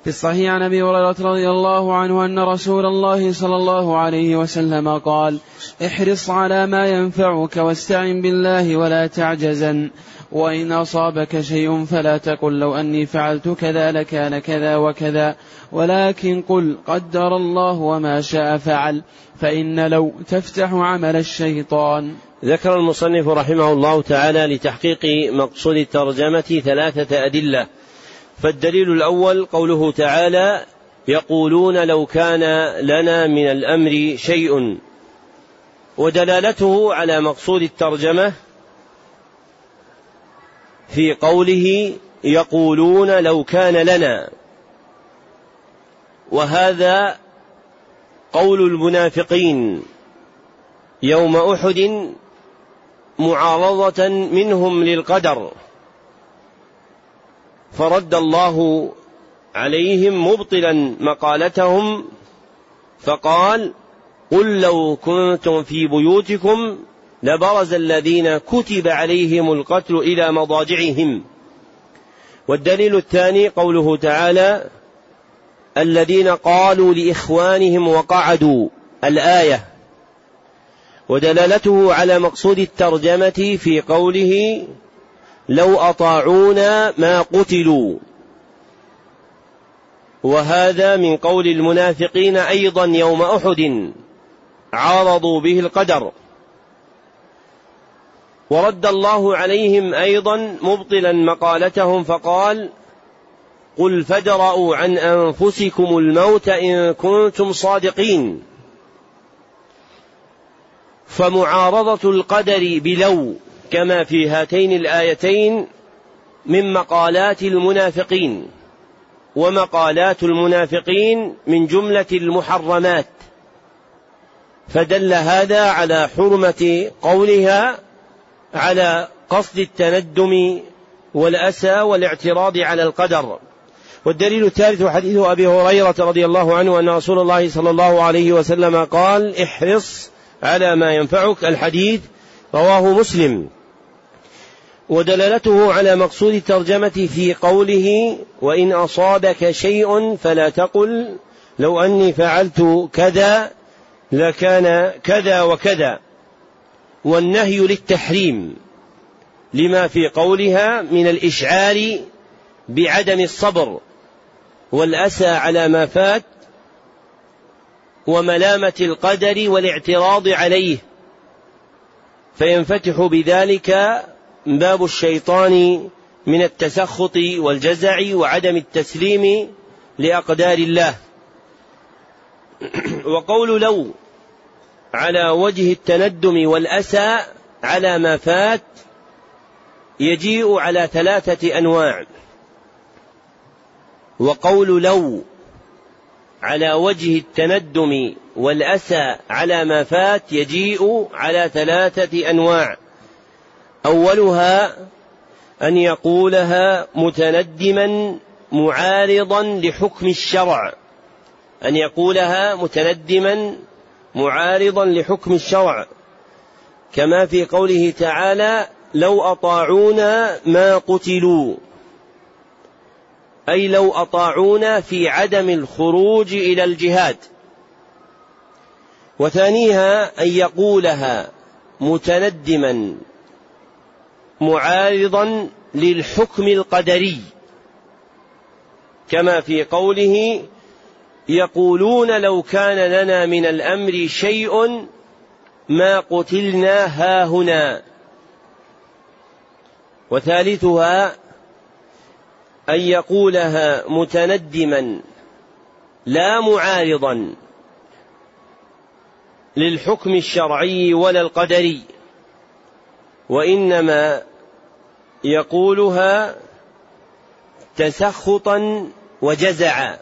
في الصحيح عن أبي هريرة رضي الله عنه أن رسول الله صلى الله عليه وسلم قال احرص على ما ينفعك واستعن بالله ولا تعجزن وإن أصابك شيء فلا تقل لو أني فعلت كذا لكان كذا وكذا ولكن قل قدر الله وما شاء فعل فإن لو تفتح عمل الشيطان ذكر المصنف رحمه الله تعالى لتحقيق مقصود الترجمة ثلاثة أدلة. فالدليل الأول قوله تعالى يقولون لو كان لنا من الأمر شيء. ودلالته على مقصود الترجمة في قوله يقولون لو كان لنا. وهذا قول المنافقين يوم أحد معارضة منهم للقدر. فرد الله عليهم مبطلا مقالتهم فقال قل لو كنتم في بيوتكم لبرز الذين كتب عليهم القتل إلى مضاجعهم. والدليل الثاني قوله تعالى الذين قالوا لإخوانهم وقعدوا. الآية ودلالته على مقصود الترجمة في قوله لو أطاعونا ما قتلوا. وهذا من قول المنافقين أيضا يوم أحد عارضوا به القدر. ورد الله عليهم أيضا مبطلا مقالتهم فقال قل فادرءوا عن أنفسكم الموت إن كنتم صادقين. فمعارضة القدر بلو كما في هاتين الآيتين من مقالات المنافقين ومقالات المنافقين من جملة المحرمات. فدل هذا على حرمة قولها على قصد التندم والأسى والاعتراض على القدر. والدليل الثالث حديث أبي هريرة رضي الله عنه أن رسول الله صلى الله عليه وسلم قال احرص على ما ينفعك الحديث رواه مسلم. ودلالته على مقصود الترجمة في قوله وإن أصابك شيء فلا تقل لو أني فعلت كذا لكان كذا وكذا. والنهي للتحريم لما في قولها من الإشعار بعدم الصبر والأسى على ما فات وملامة القدر والاعتراض عليه. فينفتح بذلك باب الشيطان من التسخط والجزع وعدم التسليم لأقدار الله. وقول لو على وجه التندم والأسى على ما فات يجيء على ثلاثة أنواع. وقول لو على وجه التندم والأسى على ما فات يجيء على ثلاثة أنواع. أولها أن يقولها متندما معارضا لحكم الشرع. أن يقولها متندما معارضا لحكم الشرع. كما في قوله تعالى لو أطاعونا ما قتلوا. أي لو أطاعونا في عدم الخروج إلى الجهاد. وثانيها أن يقولها متندما معارضا للحكم القدري. كما في قوله يقولون لو كان لنا من الأمر شيء ما قتلنا هاهنا وثالثها أن يقولها متندما لا معارضا للحكم الشرعي ولا القدري وإنما يقولها تسخطا وجزعا.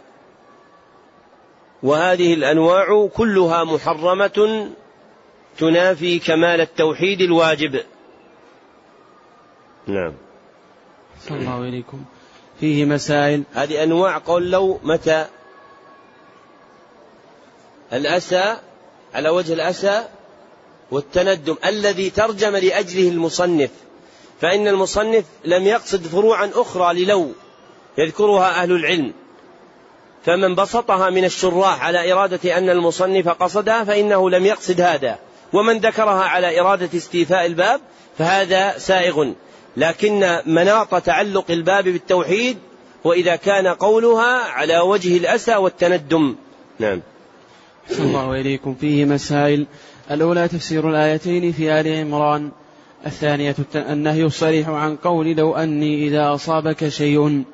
وهذه الأنواع كلها محرمة تنافي كمال التوحيد الواجب. نعم. صلى الله إليكم فيه مسائل. هذه أنواع قول لو متى؟ الأسى على وجه الأسى والتندم الذي ترجم لأجله المصنف. فإن المصنف لم يقصد فروعا أخرى للو يذكرها أهل العلم. فمن بسطها من الشراح على إرادة أن المصنف قصدها فإنه لم يقصد هذا. ومن ذكرها على إرادة استيفاء الباب فهذا سائغ. لكن مناط تعلق الباب بالتوحيد وإذا كان قولها على وجه الأسى والتندم. نعم. الله إليكم. فيه مسائل. الأولى تفسير الآيتين في آل عمران. الثانية النهي الصريح عن قول لو أني إذا أصابك شيء.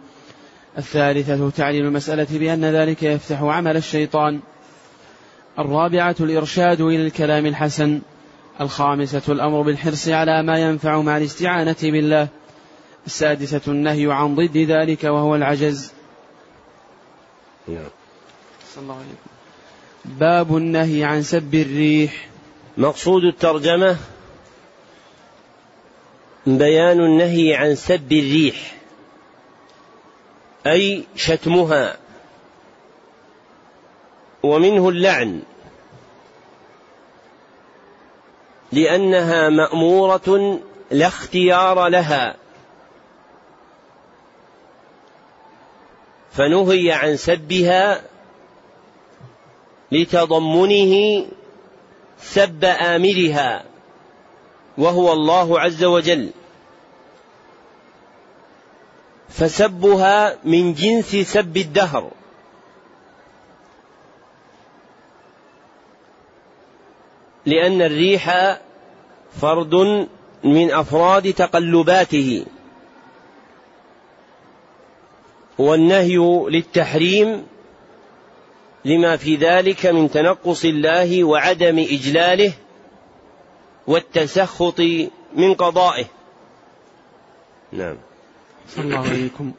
الثالثة تعليل المسألة بأن ذلك يفتح عمل الشيطان. الرابعة الإرشاد إلى الكلام الحسن. الخامسة الأمر بالحرص على ما ينفع مع الاستعانة بالله. السادسة النهي عن ضد ذلك وهو العجز. نعم. صلى الله عليه باب النهي عن سب الريح. مقصود الترجمة بيان النهي عن سب الريح أي شتمها ومنه اللعن. لأنها مأمورة لا اختيار لها. فنهي عن سبها لتضمنه سب آمرها وهو الله عز وجل. فسبها من جنس سب الدهر. لأن الريح فرد من أفراد تقلباته. والنهي للتحريم لما في ذلك من تنقص الله وعدم إجلاله والتسخط من قضائه. نعم. صلى الله عليكم.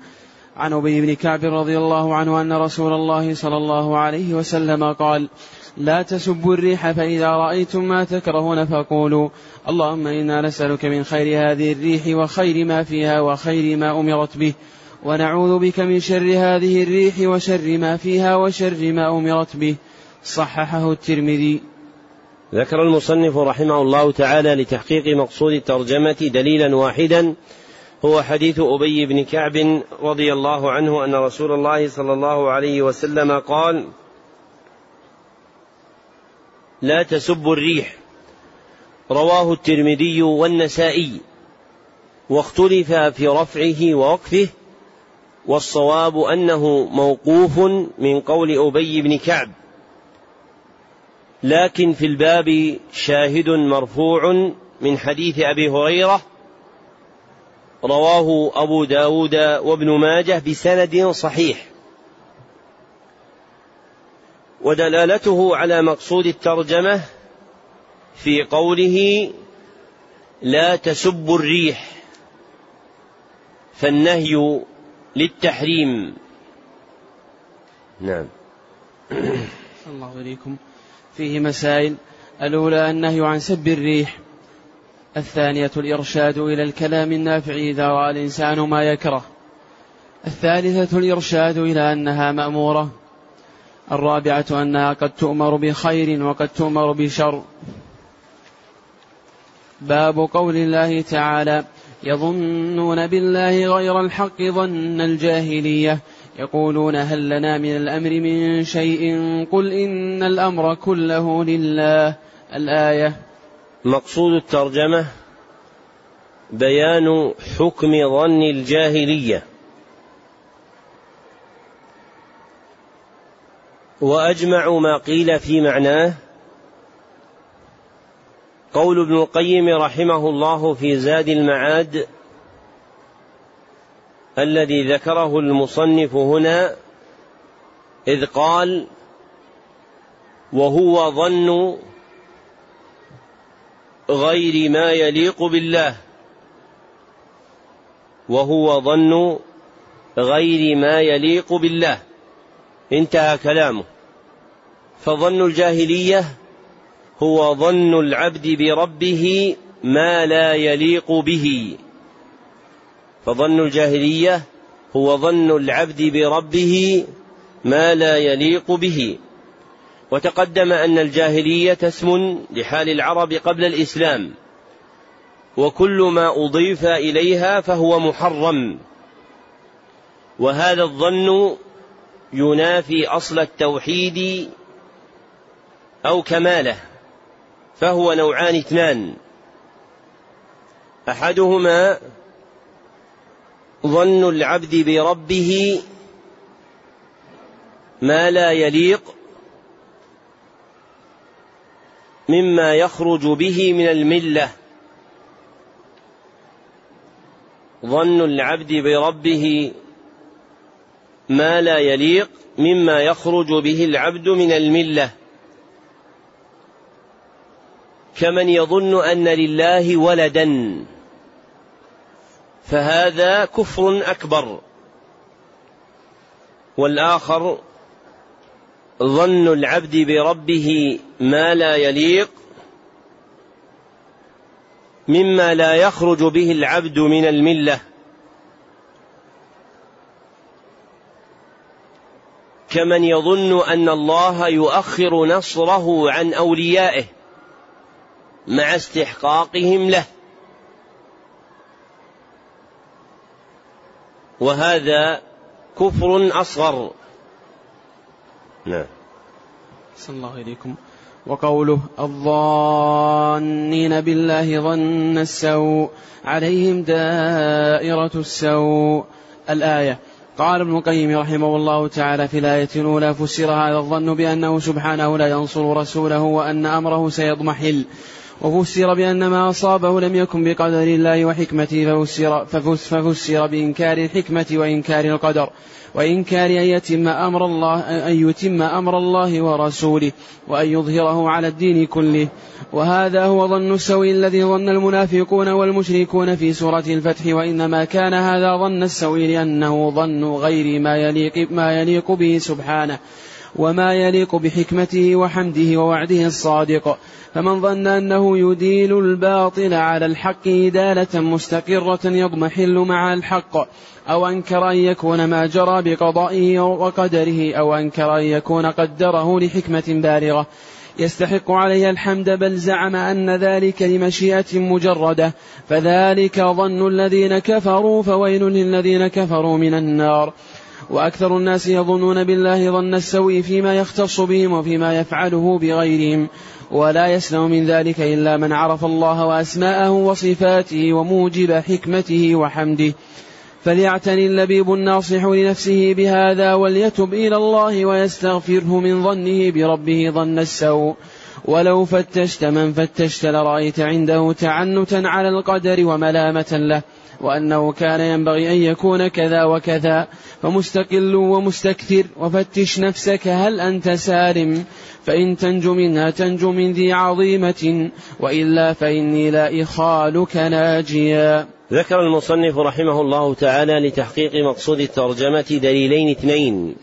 عن أبي بن كعب رضي الله عنه أن رسول الله صلى الله عليه وسلم قال لا تسبوا الريح فإذا رأيتم ما تكرهون فقولوا اللهم إنا نسألك من خير هذه الريح وخير ما فيها وخير ما أمرت به ونعوذ بك من شر هذه الريح وشر ما فيها وشر ما أمرت به. صححه الترمذي. ذكر المصنف رحمه الله تعالى لتحقيق مقصود الترجمة دليلا واحدا هو حديث أبي بن كعب رضي الله عنه أن رسول الله صلى الله عليه وسلم قال لا تسبوا الريح. رواه الترمذي والنسائي واختلف في رفعه ووقفه والصواب أنه موقوف من قول أبي بن كعب. لكن في الباب شاهد مرفوع من حديث أبي هريرة رواه أبو داود وابن ماجه بسند صحيح. ودلالته على مقصود الترجمة في قوله لا تسبوا الريح فالنهي للتحريم. نعم. الله إليكم فيه مسائل. الأولى النهي عن سب الريح. الثانية الإرشاد إلى الكلام النافع إذا رأى الإنسان ما يكره. الثالثة الإرشاد إلى أنها مأمورة. الرابعة أنها قد تؤمر بخير وقد تؤمر بشر. باب قول الله تعالى يظنون بالله غير الحق ظن الجاهلية. يقولون هل لنا من الأمر من شيء؟ قل إن الأمر كله لله. الآية مقصود الترجمة بيان حكم ظن الجاهلية. وأجمع ما قيل في معناه قول ابن القيم رحمه الله في زاد المعاد الذي ذكره المصنف هنا إذ قال وهو ظن غير ما يليق بالله. وهو ظن غير ما يليق بالله. انتهى كلامه. فظن الجاهلية هو ظن العبد بربه ما لا يليق به. فظن الجاهلية هو ظن العبد بربه ما لا يليق به. وتقدم أن الجاهلية اسم لحال العرب قبل الإسلام وكل ما أضيف إليها فهو محرم. وهذا الظن ينافي أصل التوحيد أو كماله فهو نوعان اثنان. أحدهما ظن العبد بربه ما لا يليق مما يخرج به من الملة. ظن العبد بربه ما لا يليق مما يخرج به العبد من الملة. كمن يظن أن لله ولدا فهذا كفر أكبر. والآخر ظن العبد بربه ما لا يليق مما لا يخرج به العبد من الملة. كمن يظن أن الله يؤخر نصره عن أوليائه مع استحقاقهم له. وهذا كفر أصغر. نعم. صلى الله إليكم وقوله الظانين بالله ظن السوء عليهم دائرة السوء. الآية قال ابن القيم رحمه الله تعالى في الآية الأولى فسر هذا الظن بأنه سبحانه لا ينصر رسوله وأن أمره سيضمحل. وفسر بأن ما أصابه لم يكن بقدر الله وحكمته ففسر, ففسر بإنكار الحكمة وإنكار القدر. وإنكار أن يتم أمر الله أن يتم أمر الله ورسوله وأن يظهره على الدين كله. وهذا هو ظن السوء الذي ظن المنافقون والمشركون في سورة الفتح وإنما كان هذا ظن السوء لأنه ظن غير ما يليق ما يليق به سبحانه. وما يليق بحكمته وحمده ووعده الصادق. فمن ظن أنه يديل الباطل على الحق إدالة مستقرة يضمحل مع الحق أو أنكر أن يكون ما جرى بقضائه وقدره أو أنكر أن يكون قدره لحكمة بالغة. يستحق عليه الحمد بل زعم أن ذلك لمشيئة مجردة. فذلك ظن الذين كفروا فويل للذين كفروا من النار. وأكثر الناس يظنون بالله ظن السوء فيما يختص بهم وفيما يفعله بغيرهم ولا يسلم من ذلك إلا من عرف الله وأسماءه وصفاته وموجب حكمته وحمده. فليعتني اللبيب الناصح لنفسه بهذا وليتب إلى الله ويستغفره من ظنه بربه ظن السوء. ولو فتشت من فتشت لرأيت عنده تعنتا على القدر وملامة له. وأنه كان ينبغي أن يكون كذا وكذا. فمستقل ومستكثر وفتش نفسك هل أنت سالم؟ فإن تنج منها تنج من ذي عظيمة وإلا فإني لا إخالك ناجيا. ذكر المصنف رحمه الله تعالى لتحقيق مقصود الترجمة دليلين اثنين.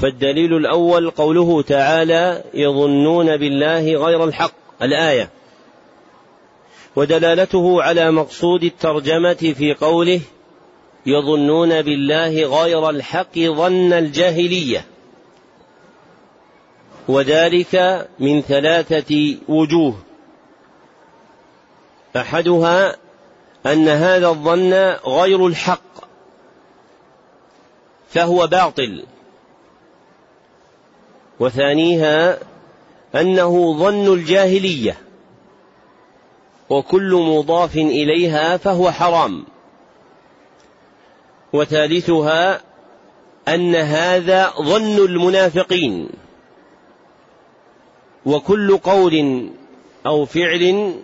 فالدليل الأول قوله تعالى يظنون بالله غير الحق الآية. ودلالته على مقصود الترجمة في قوله يظنون بالله غير الحق ظن الجاهلية. وذلك من ثلاثة وجوه. أحدها أن هذا الظن غير الحق فهو باطل. وثانيها أنه ظن الجاهلية. وكل مضاف إليها فهو حرام. وثالثها أن هذا ظن المنافقين. وكل قول أو فعل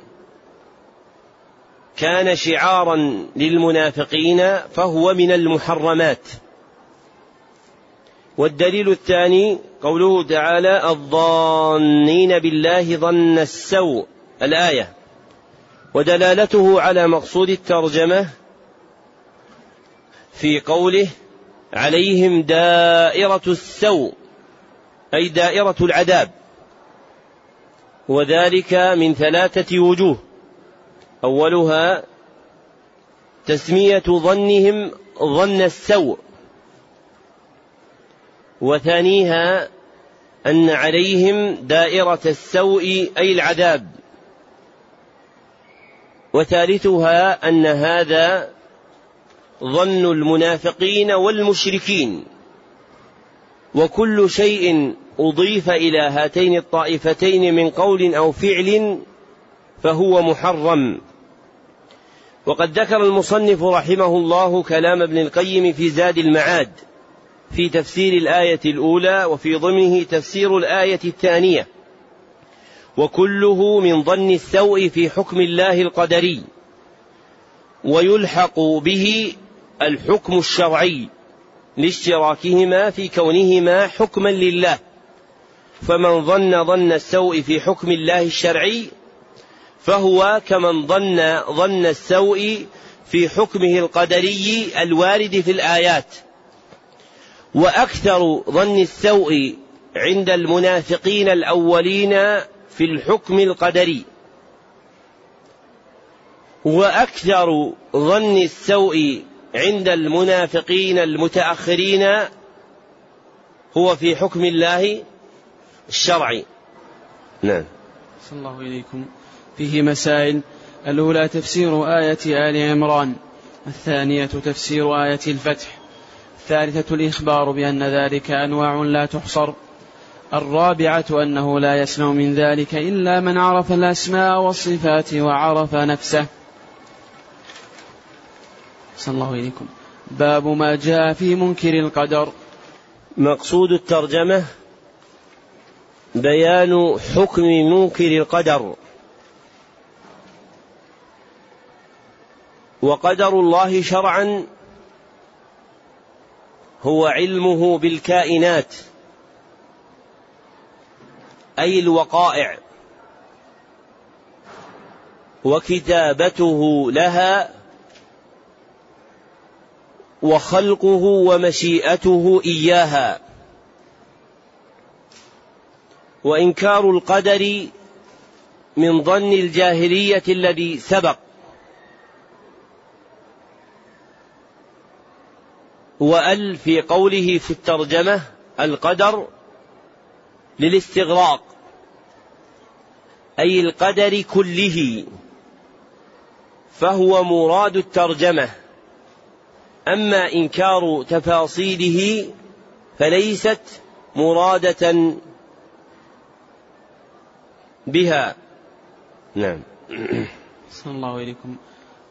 كان شعارا للمنافقين فهو من المحرمات. والدليل الثاني قوله تعالى الظانين بالله ظن السوء. الآية. ودلالته على مقصود الترجمة في قوله عليهم دائرة السوء أي دائرة العذاب. وذلك من ثلاثة وجوه. أولها تسمية ظنهم ظن السوء. وثانيها أن عليهم دائرة السوء أي العذاب. وثالثها أن هذا ظن المنافقين والمشركين. وكل شيء أضيف إلى هاتين الطائفتين من قول أو فعل فهو محرم. وقد ذكر المصنف رحمه الله كلام ابن القيم في زاد المعاد في تفسير الآية الأولى وفي ضمنه تفسير الآية الثانية. وكله من ظن السوء في حكم الله القدري ويلحق به الحكم الشرعي لاشتراكهما في كونهما حكما لله. فمن ظن ظن السوء في حكم الله الشرعي فهو كمن ظن ظن السوء في حكمه القدري الوارد في الآيات. وأكثر ظن السوء عند المنافقين الأولين في الحكم القدري. وأكثر ظن السوء عند المنافقين المتأخرين هو في حكم الله الشرعي. نعم. صلى الله إليكم فيه مسائل. الأولى تفسير آية آل عمران. الثانية تفسير آية الفتح. الثالثة الإخبار بأن ذلك أنواع لا تحصر. الرابعة أنه لا يسمع من ذلك إلا من عرف الأسماء والصفات وعرف نفسه. صلى الله إليكم. باب ما جاء في منكر القدر. مقصود الترجمة بيان حكم منكر القدر. وقدر الله شرعا هو علمه بالكائنات. أي الوقائع. وكتابته لها وخلقه ومشيئته إياها. وإنكار القدر من ظن الجاهلية الذي سبق. وال في قوله في الترجمة القدر للاستغراق أي القدر كله فهو مراد الترجمة. أما إنكار تفاصيله فليست مرادة بها. نعم. صلى الله إليكم.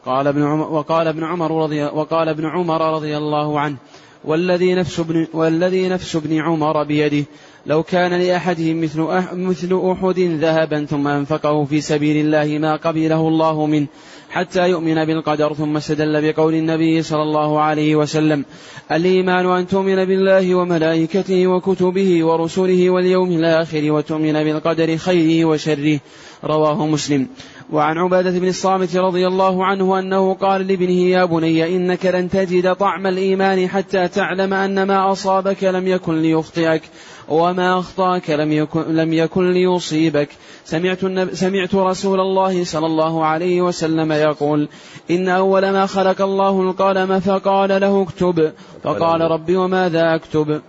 قال ابن عمر وقال ابن عمر رضي وقال ابن عمر رضي الله عنه والذي نفس ابن والذي نفس ابن عمر بيده لو كان لأحدهم مثل مثل أحد ذهبا ثم أنفقه في سبيل الله ما قبله الله منه حتى يؤمن بالقدر ثم استدل بقول النبي صلى الله عليه وسلم الإيمان أن تؤمن بالله وملائكته وكتبه ورسله واليوم الآخر وتؤمن بالقدر خيره وشره. رواه مسلم. وعن عبادة بن الصامت رضي الله عنه أنه قال لابنه يا بني إنك لن تجد طعم الإيمان حتى تعلم أن ما أصابك لم يكن ليخطئك وما أخطأك لم يكن, لم يكن ليصيبك. سمعت, سمعت رسول الله صلى الله عليه وسلم يقول إن أول ما خلق الله القلم فقال له اكتب فقال ربي وماذا أكتب؟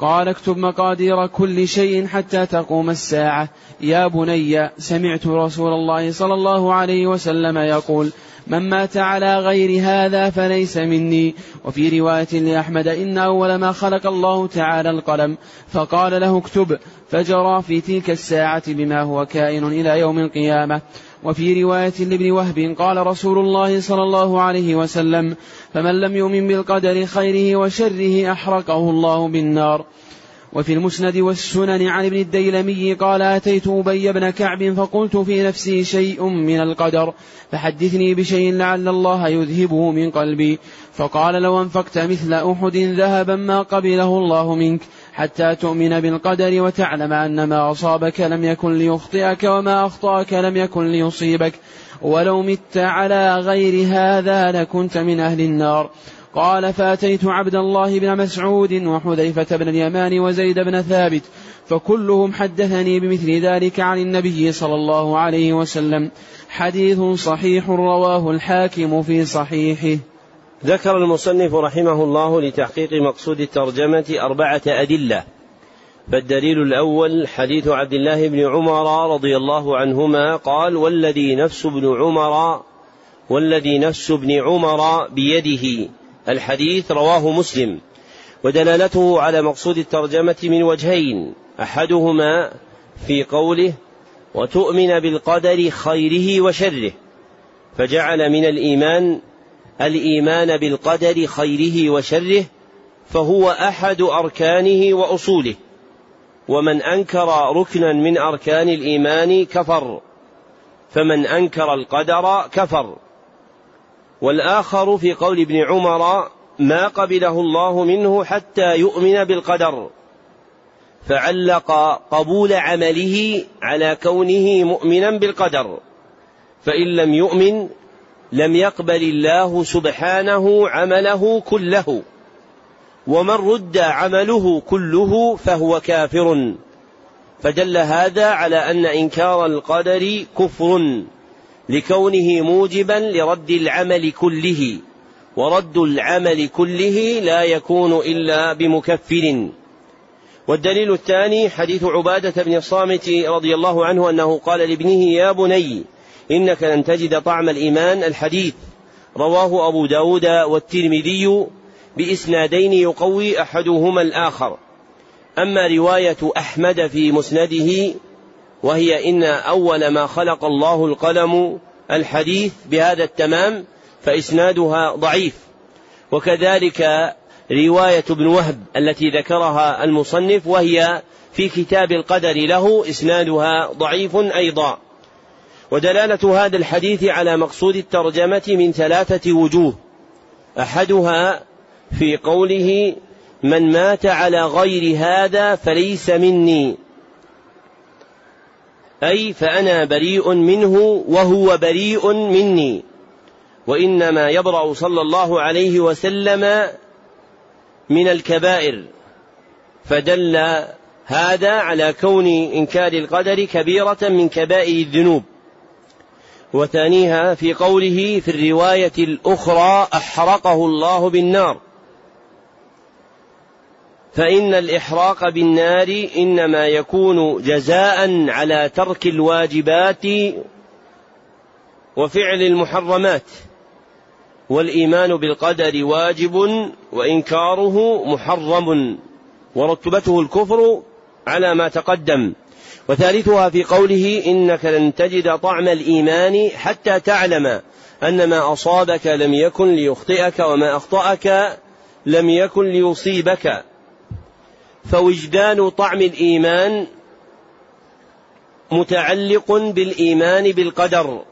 قال اكتب مقادير كل شيء حتى تقوم الساعة. يا بني سمعت رسول الله صلى الله عليه وسلم يقول من مات على غير هذا فليس مني. وفي رواية لأحمد إن أول ما خلق الله تعالى القلم. فقال له اكتب. فجرى في تلك الساعة بما هو كائن إلى يوم القيامة. وفي رواية لابن وهب قال رسول الله صلى الله عليه وسلم فمن لم يؤمن بالقدر خيره وشره أحرقه الله بالنار. وفي المسند والسنن عن ابن الديلمي قال أتيت أبي بن كعب فقلت في نفسي شيء من القدر فحدثني بشيء لعل الله يذهبه من قلبي. فقال لو أنفقت مثل أحد ذهبا ما قبله الله منك حتى تؤمن بالقدر وتعلم أن ما أصابك لم يكن ليخطئك وما أخطأك لم يكن ليصيبك. ولو مت على غير هذا لكنت من أهل النار. قال فأتيت عبد الله بن مسعود وحذيفة بن اليمان وزيد بن ثابت فكلهم حدثني بمثل ذلك عن النبي صلى الله عليه وسلم. حديث صحيح رواه الحاكم في صحيحه. ذكر المصنف رحمه الله لتحقيق مقصود الترجمة أربعة أدلة. فالدليل الأول حديث عبد الله بن عمر رضي الله عنهما قال والذي نفس ابن عمر والذي نفس ابن عمر بيده. الحديث رواه مسلم. ودلالته على مقصود الترجمة من وجهين أحدهما في قوله وتؤمن بالقدر خيره وشره. فجعل من الإيمان الإيمان بالقدر خيره وشره فهو أحد أركانه وأصوله. ومن أنكر ركنا من أركان الإيمان كفر فمن أنكر القدر كفر. والآخر في قول ابن عمر ما قبله الله منه حتى يؤمن بالقدر فعلق قبول عمله على كونه مؤمنا بالقدر فإن لم يؤمن لم يقبل الله سبحانه عمله كله. ومن رد عمله كله فهو كافر. فدل هذا على أن إنكار القدر كفر لكونه موجبا لرد العمل كله. ورد العمل كله لا يكون إلا بمكفر. والدليل الثاني حديث عبادة بن الصامت رضي الله عنه أنه قال لابنه يا بني إنك لن تجد طعم الإيمان الحديث. رواه أبو داود والترمذي بإسنادين يقوي أحدهما الآخر. أما رواية أحمد في مسنده وهي إن أول ما خلق الله القلم الحديث بهذا التمام فإسنادها ضعيف. وكذلك رواية ابن وهب التي ذكرها المصنف وهي في كتاب القدر له إسنادها ضعيف أيضا. ودلالة هذا الحديث على مقصود الترجمة من ثلاثة وجوه. أحدها في قوله من مات على غير هذا فليس مني أي فأنا بريء منه وهو بريء مني وإنما يبرأ صلى الله عليه وسلم من الكبائر. فدل هذا على كون إنكار القدر كبيرة من كبائر الذنوب. وثانيها في قوله في الرواية الأخرى أحرقه الله بالنار. فإن الإحراق بالنار إنما يكون جزاء على ترك الواجبات وفعل المحرمات. والإيمان بالقدر واجب وإنكاره محرم ورتبته الكفر على ما تقدم. وثالثها في قوله إنك لن تجد طعم الإيمان حتى تعلم أن ما أصابك لم يكن ليخطئك وما أخطأك لم يكن ليصيبك. فوجدان طعم الإيمان متعلق بالإيمان بالقدر.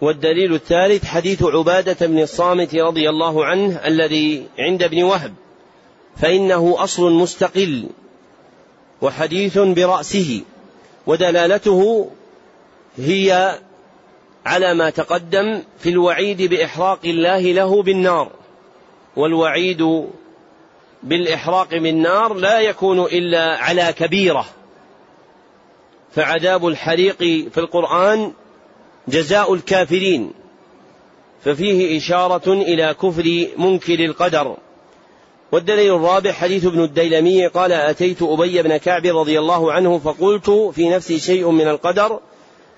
والدليل الثالث حديث عبادة بن الصامت رضي الله عنه الذي عند ابن وهب. فإنه أصل مستقل. وحديث برأسه ودلالته هي على ما تقدم في الوعيد بإحراق الله له بالنار. والوعيد بالإحراق بالنار لا يكون إلا على كبيرة. فعذاب الحريق في القرآن جزاء الكافرين. ففيه إشارة إلى كفر منكر القدر. والدليل الرابع حديث ابن الديلمي قال أتيت أبي بن كعب رضي الله عنه فقلت في نفسي شيء من القدر.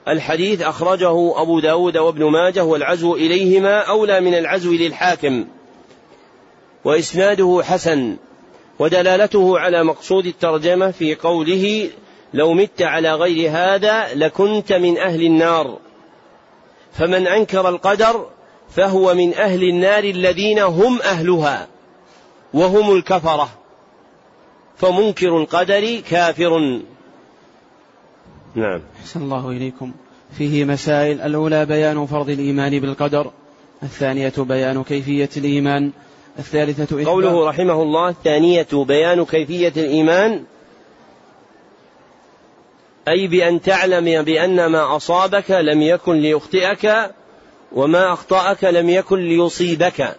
الحديث أخرجه أبو داود وابن ماجه والعزو إليهما أولى من العزو للحاكم. وإسناده حسن ودلالته على مقصود الترجمة في قوله لو مت على غير هذا لكنت من أهل النار. فمن أنكر القدر فهو من أهل النار الذين هم أهلها. وهم الكفرة. فمنكر القدر كافر. نعم. أحسن الله إليكم. فيه مسائل. الأولى بيان فرض الإيمان بالقدر. الثانية بيان كيفية الإيمان. الثالثة قوله رحمه الله الثانية بيان كيفية الإيمان. أي بأن تعلم بأن ما أصابك لم يكن ليخطئك وما أخطأك لم يكن ليصيبك.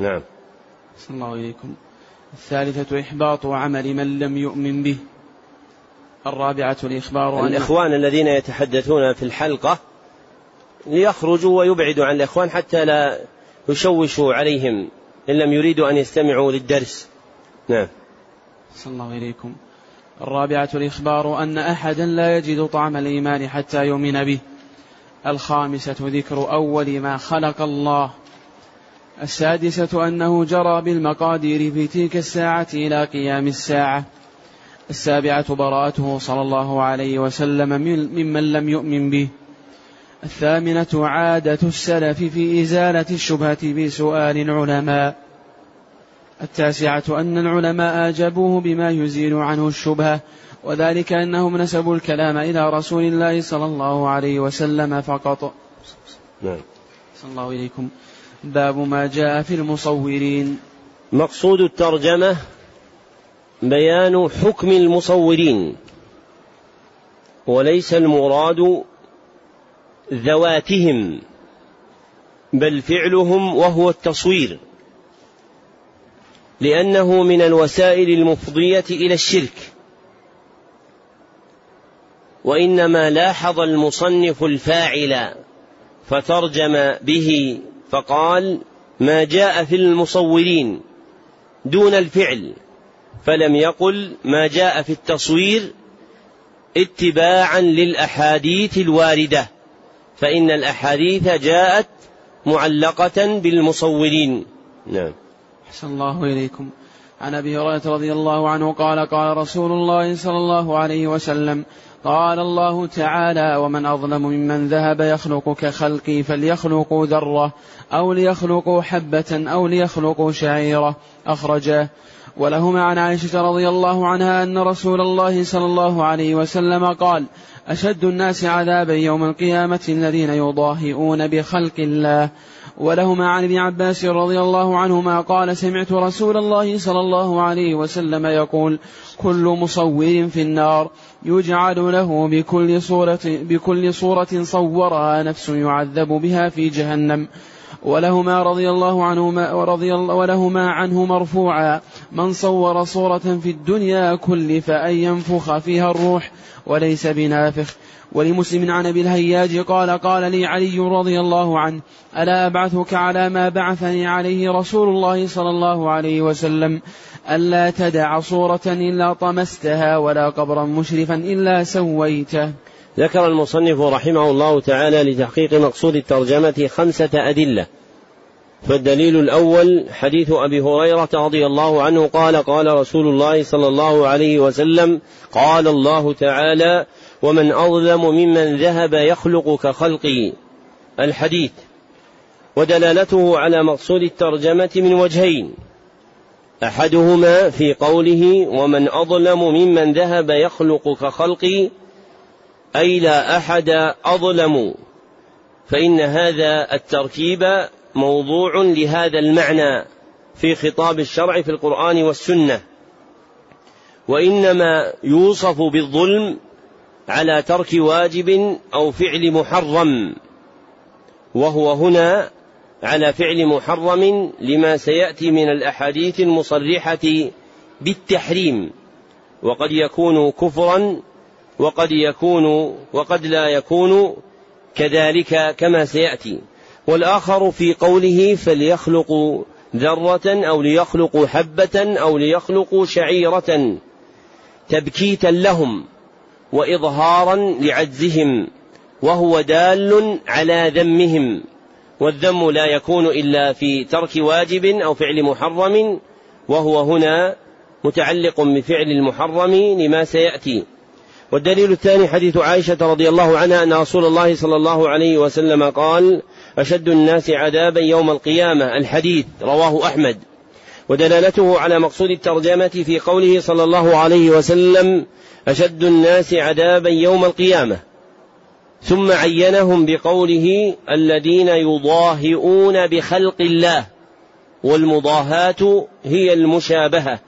نعم. صلى الله إليكم الثالثة إحباط عمل من لم يؤمن به. الرابعة الإخبار أن الإخوان الذين يتحدثون في الحلقة ليخرجوا ويبعدوا عن الإخوان حتى لا يشوشوا عليهم إن لم يريدوا أن يستمعوا للدرس. نعم. صلى الله إليكم الرابعة الإخبار أن أحدا لا يجد طعم الإيمان حتى يؤمن به. الخامسة ذكر أول ما خلق الله. السادسة أنه جرى بالمقادير في تلك الساعة إلى قيام الساعة. السابعة براءته صلى الله عليه وسلم ممن لم يؤمن به. الثامنة عادة السلف في إزالة الشبهة بسؤال العلماء. التاسعة أن العلماء أجابوه بما يزيل عنه الشبهة وذلك أنهم نسبوا الكلام إلى رسول الله صلى الله عليه وسلم فقط. نعم. صلى الله إليكم باب ما جاء في المصورين. مقصود الترجمة بيان حكم المصورين وليس المراد ذواتهم بل فعلهم وهو التصوير لأنه من الوسائل المفضية إلى الشرك. وإنما لاحظ المصنف الفاعل فترجم به فقال ما جاء في المصورين دون الفعل فلم يقل ما جاء في التصوير اتباعا للأحاديث الواردة فإن الأحاديث جاءت معلقة بالمصورين. نعم. أحسن الله إليكم. عن أبي هريرة رضي الله عنه قال قال رسول الله صلى الله عليه وسلم قال الله تعالى ومن أظلم ممن ذهب يخلق كخلقي فليخلقوا ذرة أو ليخلقوا حبة أو ليخلقوا شعيرة. أخرجاه ولهما عن عائشة رضي الله عنها أن رسول الله صلى الله عليه وسلم قال أشد الناس عذابا يوم القيامة الذين يضاهئون بخلق الله. ولهما عن ابن عباس رضي الله عنهما قال سمعت رسول الله صلى الله عليه وسلم يقول كل مصور في النار يجعل له بكل صورة بكل صورة صورها نفس يعذب بها في جهنم. ولهما رضي الله عنهما ورضي الله ولهما عنه مرفوعا. من صور صورة في الدنيا كلف أن ينفخ فيها الروح وليس بنافخ. ولمسلم عن أبي الهياج قال قال لي علي رضي الله عنه ألا أبعثك على ما بعثني عليه رسول الله صلى الله عليه وسلم؟ ألا تدع صورة إلا طمستها ولا قبرا مشرفا إلا سويته. ذكر المصنف رحمه الله تعالى لتحقيق مقصود الترجمة خمسة أدلة. فالدليل الأول حديث أبي هريرة رضي الله عنه قال قال رسول الله صلى الله عليه وسلم قال الله تعالى ومن أظلم ممن ذهب يخلق كخلقي الحديث. ودلالته على مقصود الترجمة من وجهين. أحدهما في قوله ومن أظلم ممن ذهب يخلق كخلقي أي لا أحد أظلم. فإن هذا التركيب موضوع لهذا المعنى في خطاب الشرع في القرآن والسنة. وإنما يوصف بالظلم على ترك واجب أو فعل محرم. وهو هنا على فعل محرم لما سيأتي من الأحاديث المصرحة بالتحريم. وقد يكون كفرا وقد يكون وقد لا يكون كذلك كما سيأتي. والآخر في قوله فليخلقوا ذرة أو ليخلقوا حبة أو ليخلقوا شعيرة تبكيتا لهم وإظهارا لعجزهم وهو دال على ذمهم والذم لا يكون إلا في ترك واجب أو فعل محرم وهو هنا متعلق بفعل المحرم لما سيأتي. والدليل الثاني حديث عائشة رضي الله عنها أن رسول الله صلى الله عليه وسلم قال أشد الناس عذابا يوم القيامة الحديث رواه أحمد. ودلالته على مقصود الترجمة في قوله صلى الله عليه وسلم أشد الناس عذابا يوم القيامة. ثم عينهم بقوله الذين يضاهئون بخلق الله والمضاهاة هي المشابهة.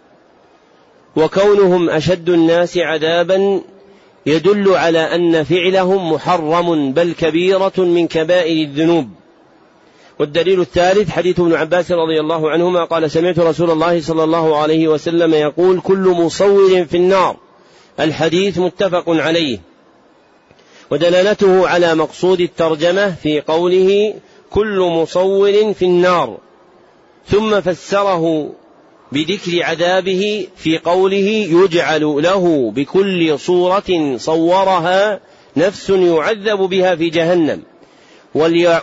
وكونهم أشد الناس عذابا يدل على أن فعلهم محرم بل كبيرة من كبائر الذنوب. والدليل الثالث حديث ابن عباس رضي الله عنهما قال سمعت رسول الله صلى الله عليه وسلم يقول كل مصور في النار. الحديث متفق عليه. ودلالته على مقصود الترجمة في قوله كل مصور في النار. ثم فسره بذكر عذابه في قوله يجعل له بكل صورة صورها نفس يعذب بها في جهنم.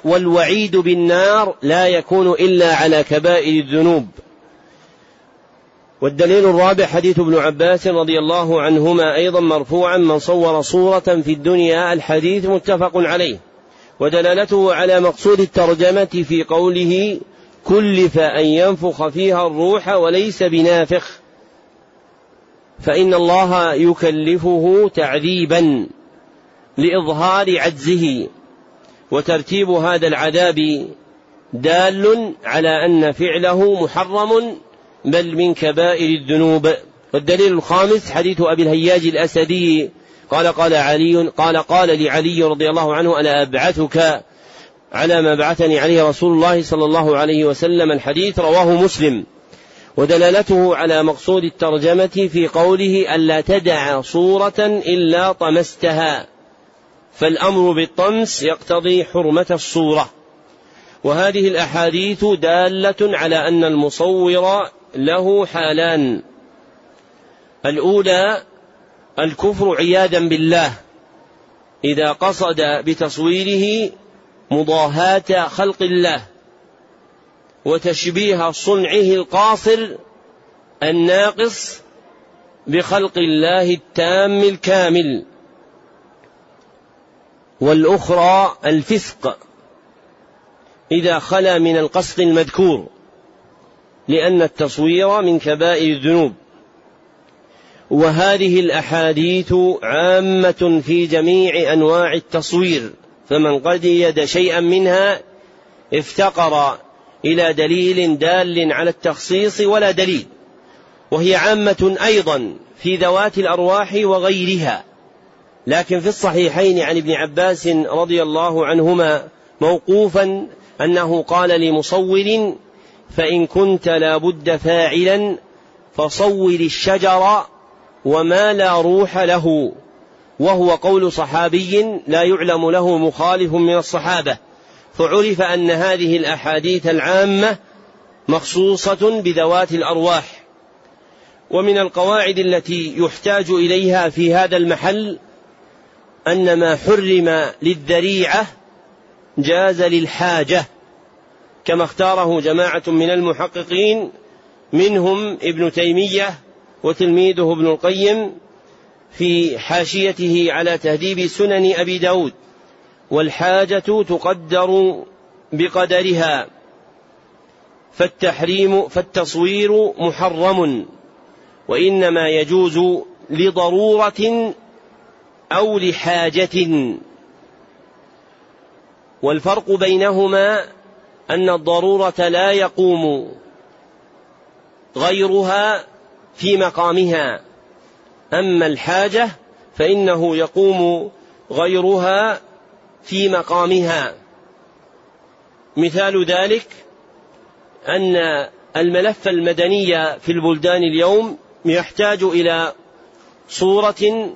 والوعيد بالنار لا يكون إلا على كبائر الذنوب. والدليل الرابع حديث ابن عباس رضي الله عنهما أيضا مرفوعا من صور صورة في الدنيا الحديث متفق عليه. ودلالته على مقصود الترجمة في قوله كلف أن ينفخ فيها الروح وليس بنافخ. فإن الله يكلفه تعذيبا لإظهار عجزه وترتيب هذا العذاب دال على أن فعله محرم بل من كبائر الذنوب. والدليل الخامس حديث أبي الهياج الأسدي قال قال علي قال قال لعلي رضي الله عنه ألا أبعثك على ما بعثني عليه رسول الله صلى الله عليه وسلم الحديث رواه مسلم. ودلالته على مقصود الترجمة في قوله ألا تدع صورة إلا طمستها. فالأمر بالطمس يقتضي حرمة الصورة. وهذه الأحاديث دالة على أن المصور له حالان. الأولى الكفر عياذا بالله. إذا قصد بتصويره مضاهاة خلق الله وتشبيه صنعه القاصر الناقص بخلق الله التام الكامل والأخرى الفسق. إذا خلا من القصد المذكور لأن التصوير من كبائر الذنوب. وهذه الأحاديث عامة في جميع أنواع التصوير. فمن قد يد شيئا منها افتقر إلى دليل دال على التخصيص ولا دليل. وهي عامة أيضا في ذوات الأرواح وغيرها. لكن في الصحيحين عن ابن عباس رضي الله عنهما موقوفا أنه قال لمصور فإن كنت لابد فاعلا فصور الشجر وما لا روح له. وهو قول صحابي لا يعلم له مخالف من الصحابة فعرف أن هذه الأحاديث العامة مخصوصة بذوات الأرواح ومن القواعد التي يحتاج إليها في هذا المحل أن ما حرم للذريعة جاز للحاجة كما اختاره جماعة من المحققين منهم ابن تيمية وتلميذه ابن القيم في حاشيته على تهذيب سنن أبي داود والحاجة تقدر بقدرها فالتحريم فالتصوير محرم وإنما يجوز لضرورة أو لحاجة. والفرق بينهما أن الضرورة لا يقوم غيرها في مقامها. أما الحاجة فإنه يقوم غيرها في مقامها. مثال ذلك أن الملف المدني في البلدان اليوم يحتاج إلى صورة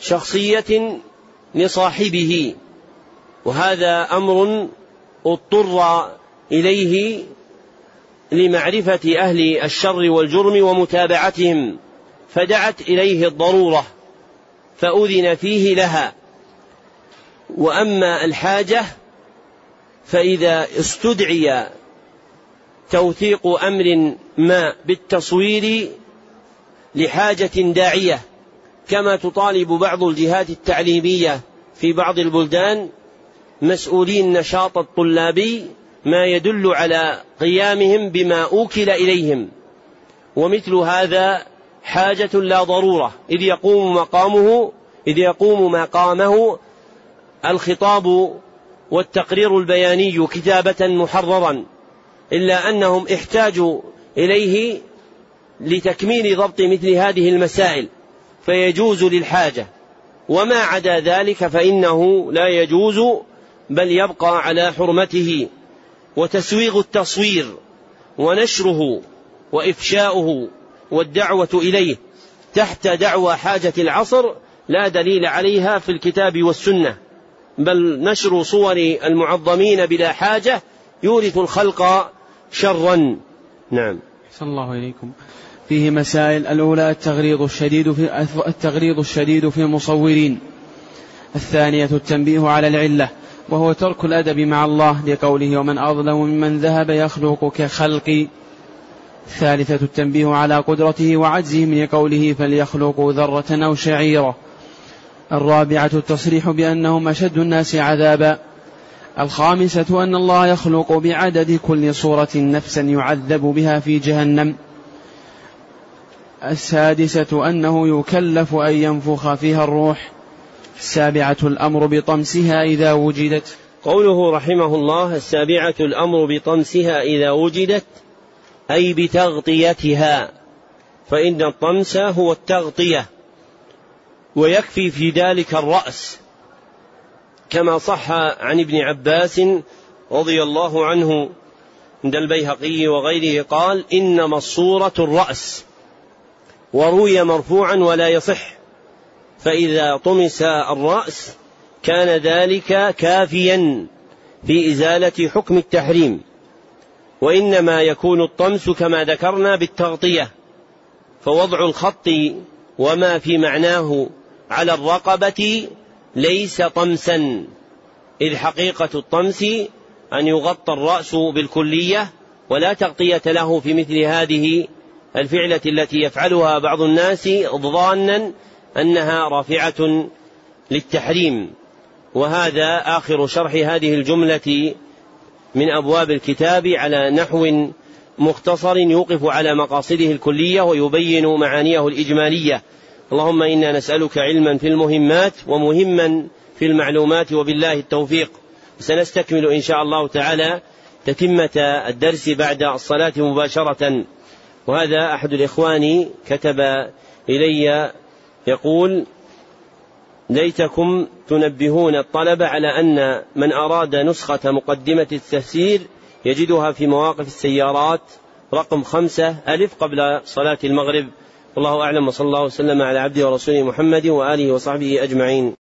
شخصية لصاحبه وهذا أمر اضطر إليه لمعرفة أهل الشر والجرم ومتابعتهم. فدعت إليه الضرورة فأذن فيه لها. وأما الحاجة فإذا استدعي توثيق أمر ما بالتصوير لحاجة داعية كما تطالب بعض الجهات التعليمية في بعض البلدان مسؤولي النشاط الطلابي ما يدل على قيامهم بما أوكل إليهم. ومثل هذا حاجة لا ضرورة. إذ يقوم مقامه إذ يقوم مقامه الخطاب والتقرير البياني كتابة محررا إلا أنهم احتاجوا إليه لتكميل ضبط مثل هذه المسائل فيجوز للحاجة. وما عدا ذلك فإنه لا يجوز بل يبقى على حرمته. وتسويغ التصوير ونشره وإفشاؤه والدعوة إليه تحت دعوى حاجة العصر لا دليل عليها في الكتاب والسنة بل نشر صور المعظمين بلا حاجة يورث الخلق شرا. نعم. صلى الله إليكم فيه مسائل الأولى التغريض الشديد في التغريض الشديد في المصورين. الثانية التنبيه على العلة وهو ترك الأدب مع الله لقوله ومن أظلم ممن ذهب يخلق كخلقي الثالثة التنبيه على قدرته وعجزه من قوله فليخلقوا ذرة أو شعيرة. الرابعة التصريح بأنهم أشد الناس عذابا. الخامسة أن الله يخلق بعدد كل صورة نفسا يعذب بها في جهنم. السادسة أنه يكلف أن ينفخ فيها الروح. السابعة الأمر بطمسها إذا وجدت. قوله رحمه الله السابعة الأمر بطمسها إذا وجدت أي بتغطيتها فإن الطمس هو التغطية ويكفي في ذلك الرأس. كما صح عن ابن عباس رضي الله عنه عند البيهقي وغيره قال إنما الصورة الرأس وروي مرفوعا ولا يصح فإذا طمس الرأس كان ذلك كافيا في إزالة حكم التحريم. وإنما يكون الطمس كما ذكرنا بالتغطية فوضع الخط وما في معناه على الرقبة ليس طمسا إذ حقيقة الطمس أن يغطى الرأس بالكلية ولا تغطية له في مثل هذه الفعلة التي يفعلها بعض الناس ظانا أنها رافعة للتحريم. وهذا آخر شرح هذه الجملة من أبواب الكتاب على نحو مختصر يوقف على مقاصده الكلية ويبين معانيه الإجمالية. اللهم إنا نسألك علما في المهمات ومهما في المعلومات وبالله التوفيق. سنستكمل إن شاء الله تعالى تتمة الدرس بعد الصلاة مباشرة. وهذا أحد الإخوان كتب إلي يقول ليتكم تنبهون الطلبة على أن من أراد نسخة مقدمة التفسير يجدها في مواقف السيارات رقم خمسة ألف قبل صلاة المغرب. والله أعلم وصلى الله وسلم على عبده ورسوله محمد وآله وصحبه أجمعين.